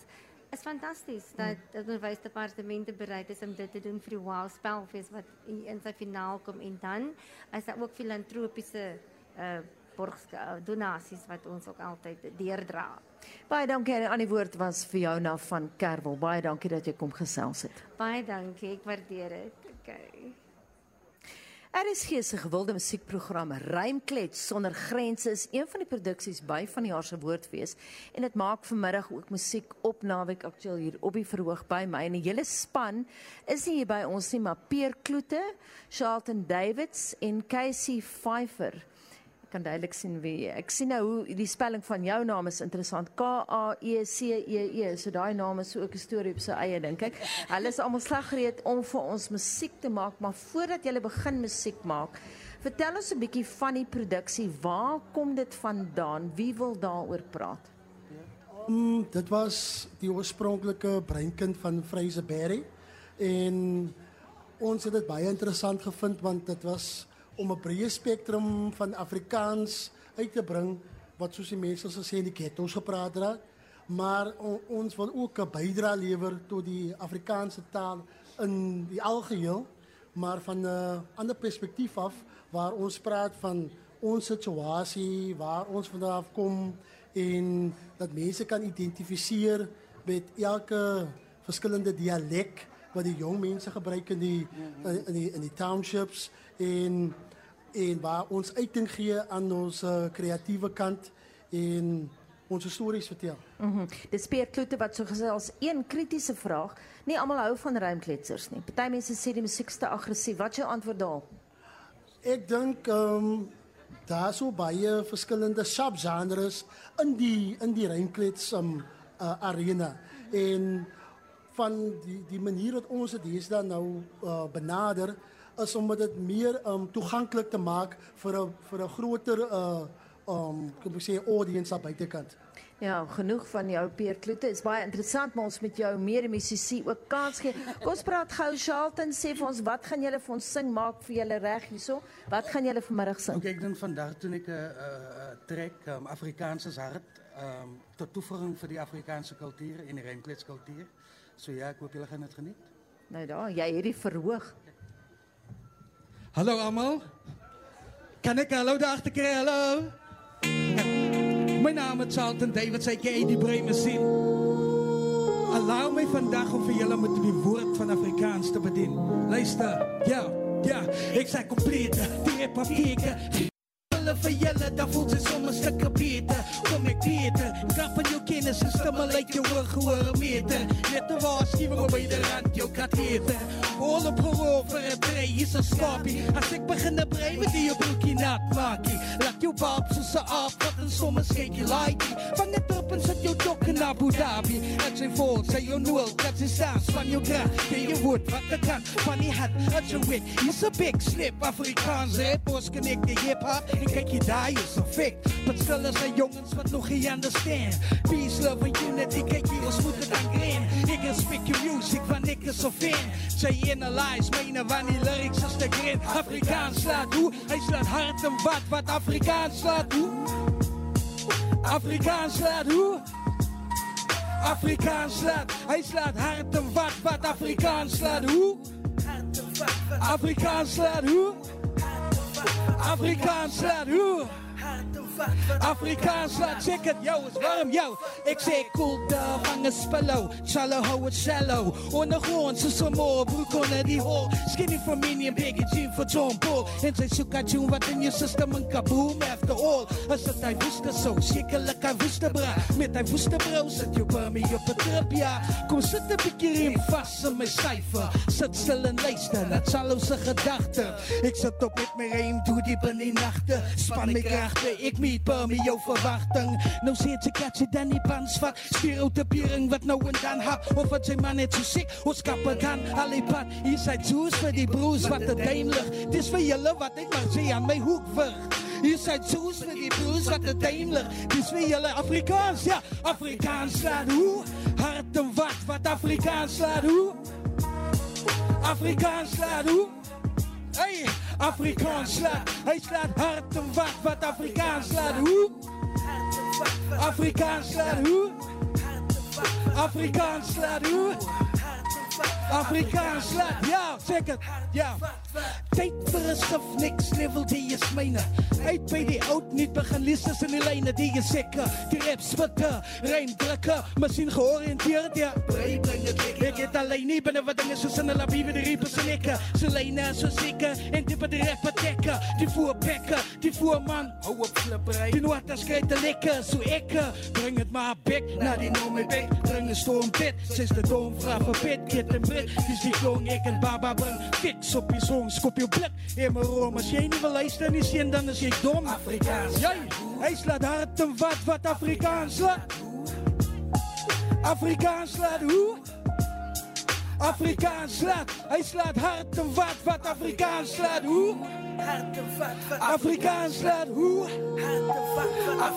is fantasties dat dat onderwysdepartemente bereid is om dit te doen vir die Wow Spelfees wat in sy finaal kom en dan is daar ook filantropiese uh borgs uh, donasies wat ons ook altyd deurdra. Baie dankie aan die woord was vir jou na van Kerwel. Baie dankie dat jy kom gesels het. Baie dankie, ek waardeer dit. Okay. RSG se gewilde musiekprogram Rymklets sonder grense is een van die produksies by van die jaar se woordfees en dit maak vanmiddag ook musiek op naweek aktueel hier op die verhoog by my en die hele span is nie hier by ons nie maar Peer Kloete, Charlton Davids en Casey Pfeiffer kan duidelik sien wie. Ek sien nou hoe die spelling van jou naam is interessant. K A E C E E. So daai naam is ook 'n storie op sy eie dink ek. Hulle is almal slaggereed om vir ons musiek te maak, maar voordat jy begin musiek maak, vertel ons 'n bietjie van die produksie. Waar kom dit vandaan? Wie wil daaroor praat? Um, dit was die oorspronklike breinkind van Fraser Berry en ons het dit baie interessant gevind want dit was om 'n breë spektrum van Afrikaans uit te bring wat soos die mense sal sê in die gepraat maar on, ons wil ook 'n bydrae lewer tot die Afrikaanse taal in die algeheel, maar van 'n ander perspektief af waar ons praat van ons situasie, waar ons vandaan kom en dat mense kan identifiseer met elke verskillende dialek wat die jong mense gebruik in die in die in die townships en en waar ons uiting gee aan ons kreatiewe kant en ons stories vertel. Mhm. Mm Dit speer klote wat so gesê as een kritiese vraag. Nie almal hou van rymkletsers nie. Party mense sê die musiek is te aggressief. Wat is jou antwoord daarop? Ek dink ehm um, daar so baie verskillende subgenres in die in die rymklets um, uh, arena en van die die manier wat ons dit hier dan nou uh, benader is om dit meer um toeganklik te maak vir 'n vir 'n groter uh um kan ek sê audience aan buitekant. Ja, genoeg van jou Peer Kloete. Dit is baie interessant maar ons met jou meer musisi ook kans gee. Kom ons praat gou Charlton sê vir ons wat gaan julle vir ons sing maak vir julle reg hierso? Wat gaan julle vanmiddag sing? Okay, ek dink vandag doen ek 'n uh, uh, trek um, Afrikaanse hart um tot toevoeging vir die Afrikaanse kultuur en die Rymkletskultuur. So ja, ek hoop julle gaan dit geniet. Nou daar, jy hierdie verhoog. Hallo allemaal. Kan ik hallo daar te krijgen? Hallo. Mijn naam is Charlton David, zei ik die Bremen zien. Allow mij vandaag om voor jullie met die woord van Afrikaans te bedienen. Luister, ja, ja, ik zei compleet, die papieren. Hulle vir julle, dan voel sy sommer stukke beter Kom ek beter, kan van jou kennis en stimme lyk jou oor gehoor meter Net een waarschuwing by de rand, jou kat heter Hol op gehoor vir een brei, hier's een skapie As ek begin een brei met die jou broekie nat maakie Laat jou bab soos een aap, wat in somme skyk jy laakie Vang het op en sit jou dok in Abu Dhabi Het sy vol, sy jou noel, dat sy saas van jou graag Ken jou woord, wat ek kan, van die hat, het jou wik Hier's een big slip, Afrikaans, het bos connect die hip-hop Kijk je daar, je is een fik. Still is er jongens wat nog geen understand. Peace, love and unity, kijk je, ons moet het aan green. Ik kan speak your music, van ik is zo fan. Zij analyse, menen van die lyrics is de green. Afrikaans slaat hoe, hij slaat hard en wat, wat Afrikaans slaat hoe. Afrikaans slaat hoe. Afrikaans slaat, hij slaat hard en wat, wat Afrikaans slaat hoe. Afrikaans slaat hoe. Afrikaans slaat hoe. Afrikaans laat het, yo, is warm, yo. Ik zeg cool da vangen spello, shallow hou het shallow. Ondergrond, ze zo mooi, broek onder die hol. Skinny from me en big jean voor John Paul. En zij zoekt tune wat in je system een kaboom after all. Als het hij wist zo, schrikkelijk hij wist de bra. Met hij wist de bro, zet je me op een trip, ja. Kom zit een beetje in vast in mijn cijfer. Zit stil en luister, zal onze gedachten. Ik zit op met mijn reem, doe diep in die nachten. Span mijn krachten, ik bij me jouw verwachting. Nou zit je katje dan niet pans vat. Stereotypering wat nou en dan hap. Of wat zijn man net zo ziek, ons kappen dan. Allee pad, hier zijn juice voor die broers wat de ligt. Het is voor jullie wat ik maar zie aan mijn hoek weg. Hier zijn juice voor die broers wat de ligt. Het is voor jullie Afrikaans, ja. Afrikaans slaat hoe? Hart en wat, wat Afrikaans slaat? Afrikaans slaat? Hey, Afrikaans slaat. Hij slaat hard en wat, wat Afrikaans slaat hoe? Afrikaans slaat hoe? Afrikaans slaat hoe? Afrikaans slaat, ja, zeg het, ja. Tijd voor een schif, niks level die je smijnen. Uit bij die oud niet begin listens in die lijnen die je zeker. Die rap spitten, rijm drukken, machine georiënteerd, ja. Ik het alleen niet binnen wat dingen zoals in de labieven, de riepers en. Ze lijnen zo zeker en typen de rapper dekken. Die voer pekken, die voer man, hou op flipperij. Die noatas krijgt te likken, zo ikke. Breng het maar bek, naar die noem me bek. Breng een storm pit, sinds de dom vraag voor pit, kit en brit. Die zie klong ik en baba breng. Fix op je zong, skop je blik. In mijn room, als jij niet wil luisteren, niet zien, dan is je dom. Afrikaans. Jij, hij slaat hard en wat, wat Afrikaans slaat. Afrikaans slaat hoe? Afrikaans slaat, hij slaat hard en wat, wat Afrikaans slaat hoe? Afrikaans slaat hoe?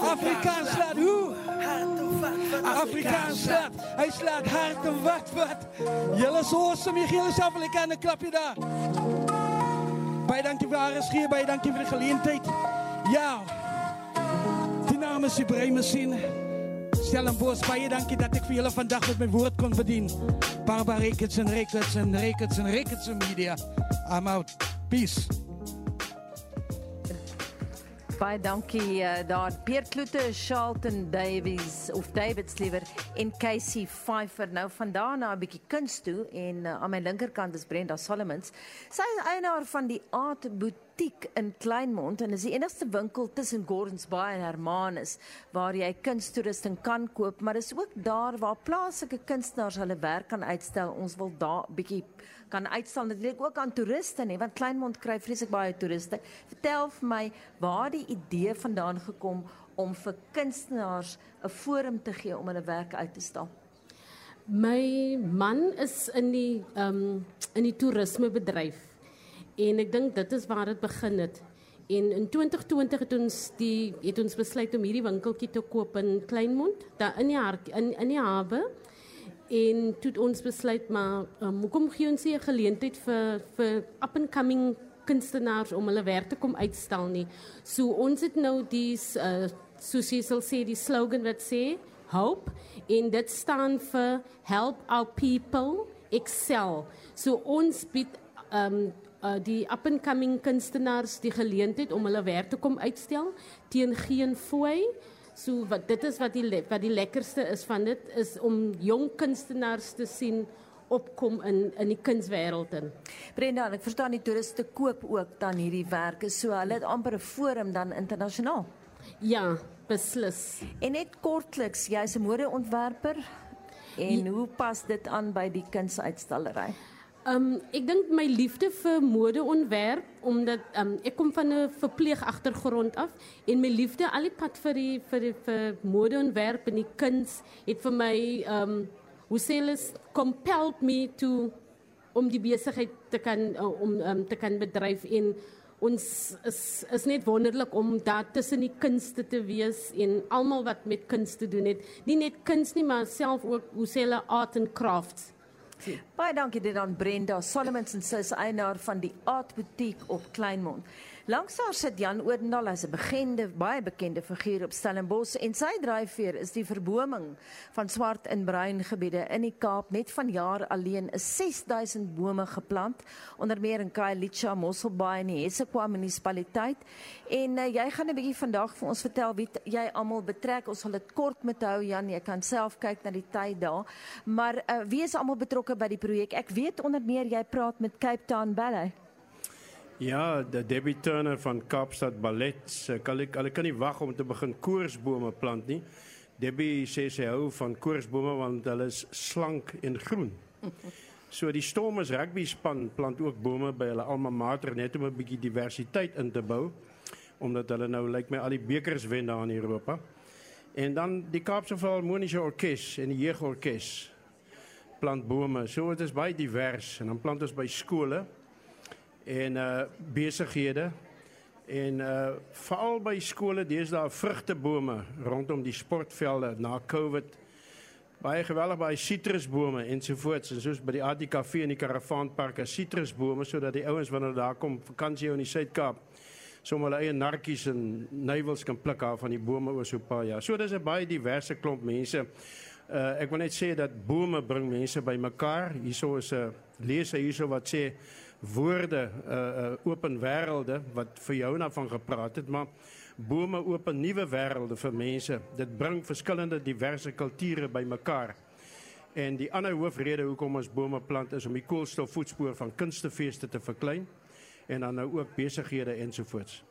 Afrikaans slaat hoe? Afrikaans slaat, hij slaat hard en wat, wat. Jullie is awesome, je gillen zelf lekker aan een klapje daar. Baie dankie vir haar schier, baie dankie vir die geleentheid. Ja. Die naam is Ibrahim Sin. Stellenbosch, baie dankie dat ek vir julle vandag met my woord kon bedien. Barbara Rekens en Rekens en Rekens en Rekens en Media. I'm out. Peace. Baie dankie uh, daar Peer Kloete, Charlton Davies of Davids liewer en Casey Pfeiffer. Nou vandaan na 'n bietjie kuns toe en uh, aan my linkerkant is Brenda Solomons. Sy is eienaar van die Art Boutique in Kleinmond en is die enigste winkel tussen Gordons Bay en Hermanus waar jy kunstoerusting kan koop, maar dis ook daar waar plaaslike kunstenaars hulle werk kan uitstel. Ons wil daar bietjie kan uitstal natuurlik ook aan toeriste nie want Kleinmond kry vreeslik baie toeriste. Vertel vir my waar die idee vandaan gekom om vir kunstenaars 'n forum te gee om hulle werk uit te stal. My man is in die ehm um, in die toerismebedryf en ek dink dit is waar dit begin het. En in 2020 het ons die het ons besluit om hierdie winkeltjie te koop in Kleinmond, daar in die hart, in in die hawe en toe het ons besluit maar um, hoekom gee ons nie 'n geleentheid vir vir up and coming kunstenaars om hulle werk te kom uitstal nie. So ons het nou die uh, soos jy sal sê die slogan wat sê hope en dit staan vir help our people excel. So ons bied um uh, die up and coming kunstenaars die geleentheid om hulle werk te kom uitstel teen geen fooi. So wat dit is wat die wat die lekkerste is van dit is om jong kunstenaars te sien opkom in in die kunswêreld in. Brenda, ek verstaan die toeriste koop ook dan hierdiewerke. So hulle het amper 'n forum dan internasionaal. Ja, beslis. En net kortliks, jy's 'n modeontwerper en hoe pas dit aan by die kunsuitstallery? Um ek dink my liefde vir modeontwerp omdat um ek kom van 'n verpleegagtergrond af en my liefde al die pad vir die vir die vir modeontwerp en die kuns het vir my um hoe sê hulle compelled me to om die besigheid te kan uh, om um, te kan bedryf en ons is is net wonderlik om daar tussen die kunste te wees en almal wat met kuns te doen het. Nie net kuns nie maar self ook hoe sê hulle art and crafts Baie dankie dit aan Brenda Solomons en sy is eienaar van die Art Boutique op Kleinmond. Langs haar sit Jan Oudendal as 'n bekende, baie bekende figuur op Stellenbosch en sy dryfveer is die verboming van swart en bruin gebiede in die Kaap. Net vanjaar alleen is 6000 bome geplant, onder meer in Khayelitsha, Mosselbaai en die Hessequa munisipaliteit. En uh, jy gaan 'n bietjie vandag vir ons vertel wie jy almal betrek. Ons sal dit kort met hou Jan, jy kan self kyk na die tyd daar. Maar uh, wie is almal betrokke by die projek? Ek weet onder meer jy praat met Cape Town Ballet. Ja, de Debbie Turner van Kaapstad Ballet. Kan ek hulle kan nie wag om te begin koorsbome plant nie. Debbie sê sy hou van koorsbome want hulle is slank en groen. So die Stormers rugby span plant ook bome by hulle alma mater net om 'n bietjie diversiteit in te bou omdat hulle nou lyk my al die bekers wen daar in Europa. En dan die Kaapse Filharmoniese Orkees en die Jeugorkes plant bome. So dit is baie divers en dan plant ons by skole en uh besighede en uh veral by skole deesdae vrugtebome rondom die sportvelde na Covid baie geweldig baie sitrusbome ensovoorts en soos by die ATKV en die Karavaanpark is sitrusbome sodat die ouens wanneer daar kom vakansie in die Suid-Kaap sommer hulle eie narkies en nuwels kan pluk af van die bome oor so 'n paar jaar. So dis 'n baie diverse klomp mense. Uh ek wil net sê dat bome bring mense bymekaar. Hierso is 'n leser hierso wat sê woorde uh uh open wêrelde wat vir jou na van gepraat het, maar bome open nuwe wêrelde vir mense. Dit bring verskillende diverse kulture bymekaar. En die ander hoofrede hoekom ons bome plant is om die koolstofvoetspoor van kunstefeeste te verklein en dan nou ook besighede ensovoorts.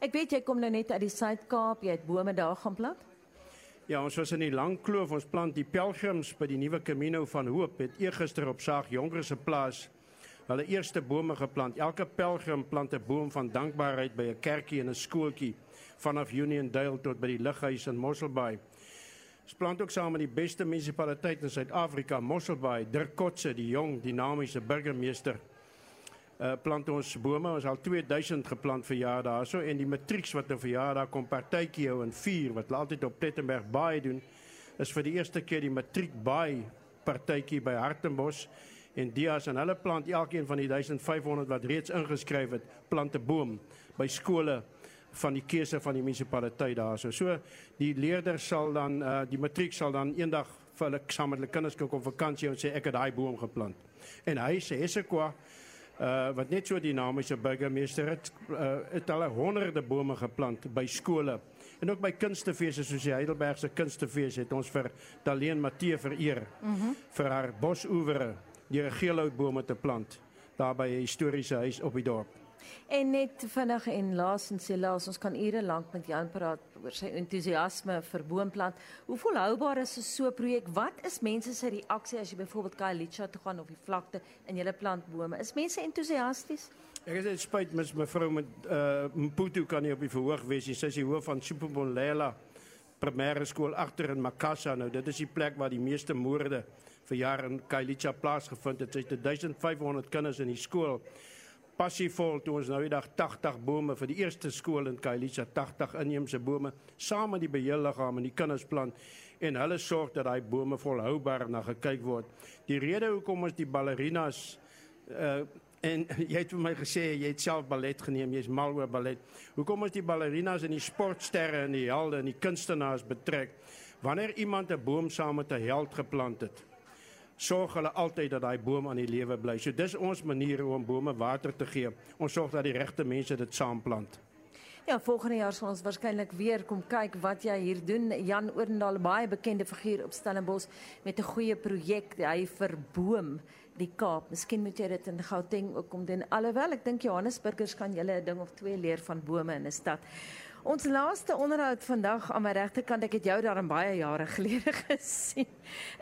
Ek weet jy kom nou net uit die Suid-Kaap, jy het bome daar gaan plant? Ja, ons was in die Lang Kloof, ons plant die pelgrims by die nuwe Camino van Hoop het eergister op Saag Jonker se plaas hulle eerste bome geplant. Elke pelgrim plant 'n boom van dankbaarheid by 'n kerkie en 'n skooltjie vanaf Uniondale tot by die lughuis in Mosselbaai. Ons plant ook saam met die beste munisipaliteit in Suid-Afrika, Mosselbaai, Dirk Kotse, die jong dinamiese burgemeester uh, plant ons bome. Ons al 2000 geplant vir jaar daarso en die matrieks wat nou vir jaar daar kom partytjie hou en vier wat altyd op Tettenberg Baai doen is vir die eerste keer die matriek baai partytjie by Hartenbos en Dias en hulle plant elkeen van die 1500 wat reeds ingeskryf het plant 'n boom by skole van die keuse van die munisipaliteit daarso. So die leerders sal dan uh, die matriek sal dan eendag vir hulle saam met hulle kinders kom op vakansie en sê ek het daai boom geplant. En hy sê Hessequa uh, wat net so dinamiese burgemeester het uh, het al honderde bome geplant by skole en ook by kunstefeeste soos die Heidelbergse kunstefees het ons vir Daleen Matthee vereer mm -hmm. vir haar bosoewere die geelhoutbome te plant daar by 'n historiese huis op die dorp En net vinnig en laasens sê laas ons kan ure lank met Jan praat oor sy entoesiasme vir boomplant. Hoe volhoubaar is so 'n projek? Wat is mense se reaksie as jy byvoorbeeld Khayelitsha toe gaan of die vlakte en jy plant bome? Is mense entoesiasties? Ek is net spyt mis mevrou met uh Mputu kan nie op die verhoog wees nie. Sy is die hoof van Superbolela primêre skool agter in Makassa nou. Dit is die plek waar die meeste moorde vir jare in Khayelitsha plaasgevind het. Sy het 1500 kinders in die skool passievol toe ons nou die dag 80 bome vir die eerste skool in Kailisa 80 inheemse bome saam met die beheerliggaam en die kinders plant en hulle sorg dat daai bome volhoubaar na gekyk word. Die rede hoekom ons die ballerinas uh en jy het vir my gesê jy het self ballet geneem, jy's mal oor ballet. Hoekom ons die ballerinas en die sportsterre en die helde en die kunstenaars betrek wanneer iemand 'n boom saam met 'n held geplant het? Sorg hulle altyd dat daai boom aan die lewe bly. So dis ons manier om bome water te gee. Ons sorg dat die regte mense dit saamplant. Ja, volgende jaar sal ons waarskynlik weer kom kyk wat jy hier doen. Jan Oorendal, baie bekende figuur op Stellenbosch met 'n goeie projek, hy verboom die Kaap. Miskien moet jy dit in Gauteng ook kom doen. Alhoewel ek dink Johannesburgers kan julle 'n ding of twee leer van bome in 'n stad. Ons laaste onderhoud vandag aan my regterkant, ek het jou daar baie jare gelede gesien,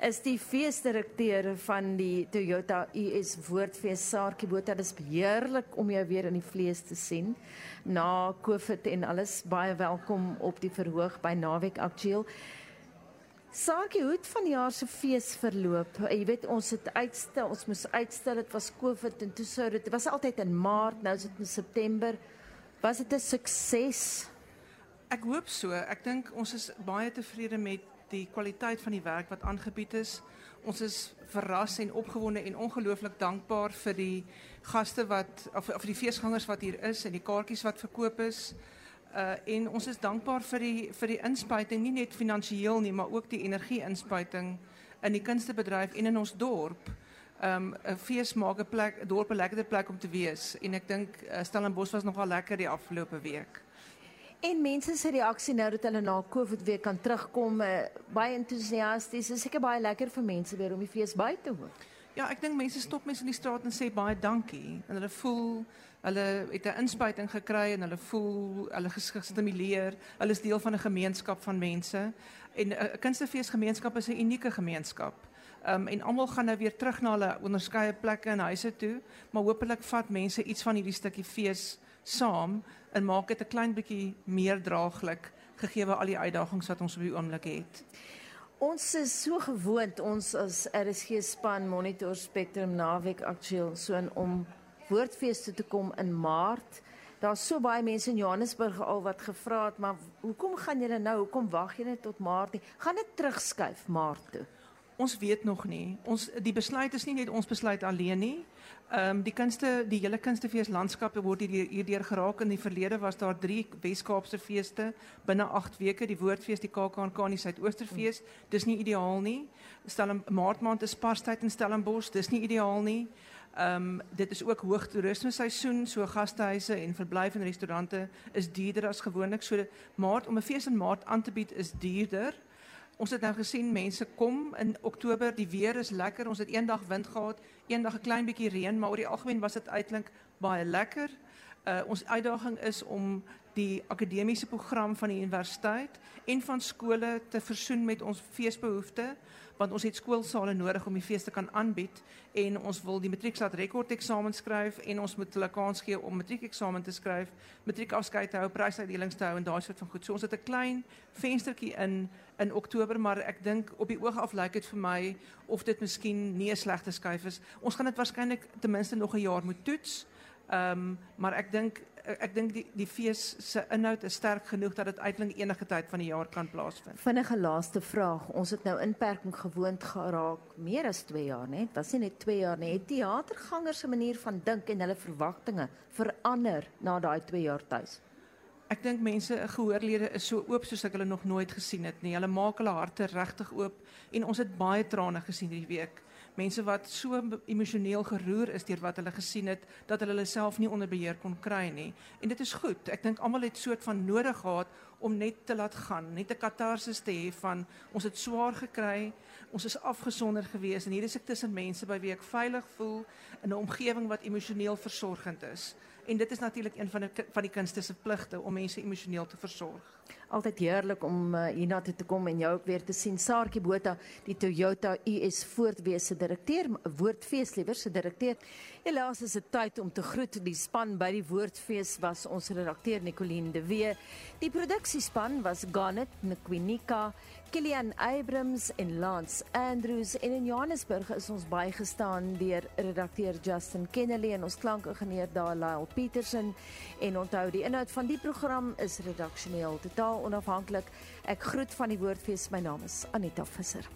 is die feesdirekteur van die Toyota US Woordfees Saartjie Botha. Dit is heerlik om jou weer in die vlees te sien. Na Covid en alles, baie welkom op die verhoog by Naweek Aktueel. Saartjie, hoe het van jaar se fees verloop? Jy weet ons het uitstel, ons moes uitstel, dit was Covid en toe sou dit was altyd in Maart, nou is dit in September. Was dit 'n sukses? Ek hoop so. Ek dink ons is baie tevrede met die kwaliteit van die werk wat aangebied is. Ons is verras en opgewonde en ongelooflik dankbaar vir die gaste wat of of die feesgangers wat hier is en die kaartjies wat verkoop is. Uh en ons is dankbaar vir die vir die inspuiting nie net finansiëel nie, maar ook die energie-inspuiting in die kunstebedryf en in ons dorp. Um 'n fees maak 'n plek 'n dorp 'n lekkerder plek om te wees en ek dink uh, Stellenbosch was nogal lekker die afgelope week. En mense se reaksie nou dat hulle na Covid weer kan terugkom, uh, baie entoesiasties. Dit is seker baie lekker vir mense weer om die fees by te woon. Ja, ek dink mense stop mense in die straat en sê baie dankie en hulle voel hulle het 'n inspuiting gekry en hulle voel hulle gestimuleer. Hulle is deel van 'n gemeenskap van mense en 'n kunstefeesgemeenskap is 'n unieke gemeenskap. Um, en almal gaan nou weer terug na hulle onderskeie plekke en huise toe, maar hopelik vat mense iets van hierdie stukkie fees saam en maak dit 'n klein bietjie meer draaglik gegee al die uitdagings wat ons op die oomblik het. Ons is so gewoond ons as RSG span Monitor Spectrum naweek aktueel so in om woordfees toe te kom in Maart. Daar's so baie mense in Johannesburg al wat gevra het, maar hoekom gaan julle nou? Hoekom wag julle tot Maart nie? Gaan dit terugskuif Maart toe? Ons weet nog nie. Ons die besluit is nie net ons besluit alleen nie. Ehm um, die kunste, die hele kunstefees landskappe word hier hierdeur geraak in die verlede was daar 3 Wes-Kaapse feeste binne 8 weke, die Woordfees, die KAKNK en die Suidoosterfees. Dis nie ideaal nie. Stel 'n maartmaand is Parstyd in Stellenbosch, dis nie ideaal nie. Ehm um, dit is ook hoog toerisme seisoen, so gastehuise en verblyf en restaurante is duurder as gewoonlik. So maart om 'n fees in maart aan te bied is duurder. Ons het nou gesien mense kom in Oktober, die weer is lekker. Ons het eendag wind gehad, eendag 'n klein bietjie reën, maar oor die algemeen was dit uiteindelik baie lekker. Uh ons uitdaging is om die akademiese program van die universiteit en van skole te versoen met ons feesbehoeftes want ons het skoolsale nodig om die fees te kan aanbied en ons wil die matriekslaat rekord eksamen skryf en ons moet hulle kans gee om matriekeksamen te skryf, matriekafskeid te hou, prysuitdelings te hou en daai soort van goed. So ons het 'n klein venstertjie in in Oktober, maar ek dink op die oog af lyk dit vir my of dit miskien nie 'n slegte skuif is. Ons gaan dit waarskynlik ten minste nog 'n jaar moet toets. Ehm um, maar ek dink ek dink die die fees se inhoud is sterk genoeg dat dit uiteindelik enige tyd van die jaar kan plaasvind. Vinnige laaste vraag. Ons het nou inperking gewoond geraak meer as 2 jaar, né? Was nie net 2 jaar nie. Het teatergangers se manier van dink en hulle verwagtinge verander na daai 2 jaar tuis? Ek dink mense gehoorlede is so oop soos ek hulle nog nooit gesien het nie. Hulle maak hulle harte regtig oop en ons het baie trane gesien hierdie week mense wat so emosioneel geroer is deur wat hulle gesien het dat hulle hulle self nie onder beheer kon kry nie. En dit is goed. Ek dink almal het soort van nodig gehad om net te laat gaan, net 'n katarsis te hê van ons het swaar gekry, ons is afgesonder gewees en hier is ek tussen mense by wie ek veilig voel in 'n omgewing wat emosioneel versorgend is. En dit is natuurlik een van die van die kunste se pligte om mense emosioneel te versorg. Altyd heerlik om uh, hiernatoe te kom en jou ook weer te sien. Saartjie Botha, die Toyota US voortwese direkteur, Woordfees liewer se direkteur. Helaas is dit tyd om te groet. Die span by die Woordfees was ons redakteur Nicoline de Wee. Die produksiespan was Garnet Nkwinika, Kilian Abrams en Lance Andrews en in Johannesburg is ons bygestaan deur redakteur Justin Kennedy en ons klankingenieur Daal Petersen en onthou die inhoud van die program is redaksioneel totaal onafhanklik. Ek groet van die Woordfees. My naam is Anita Visser.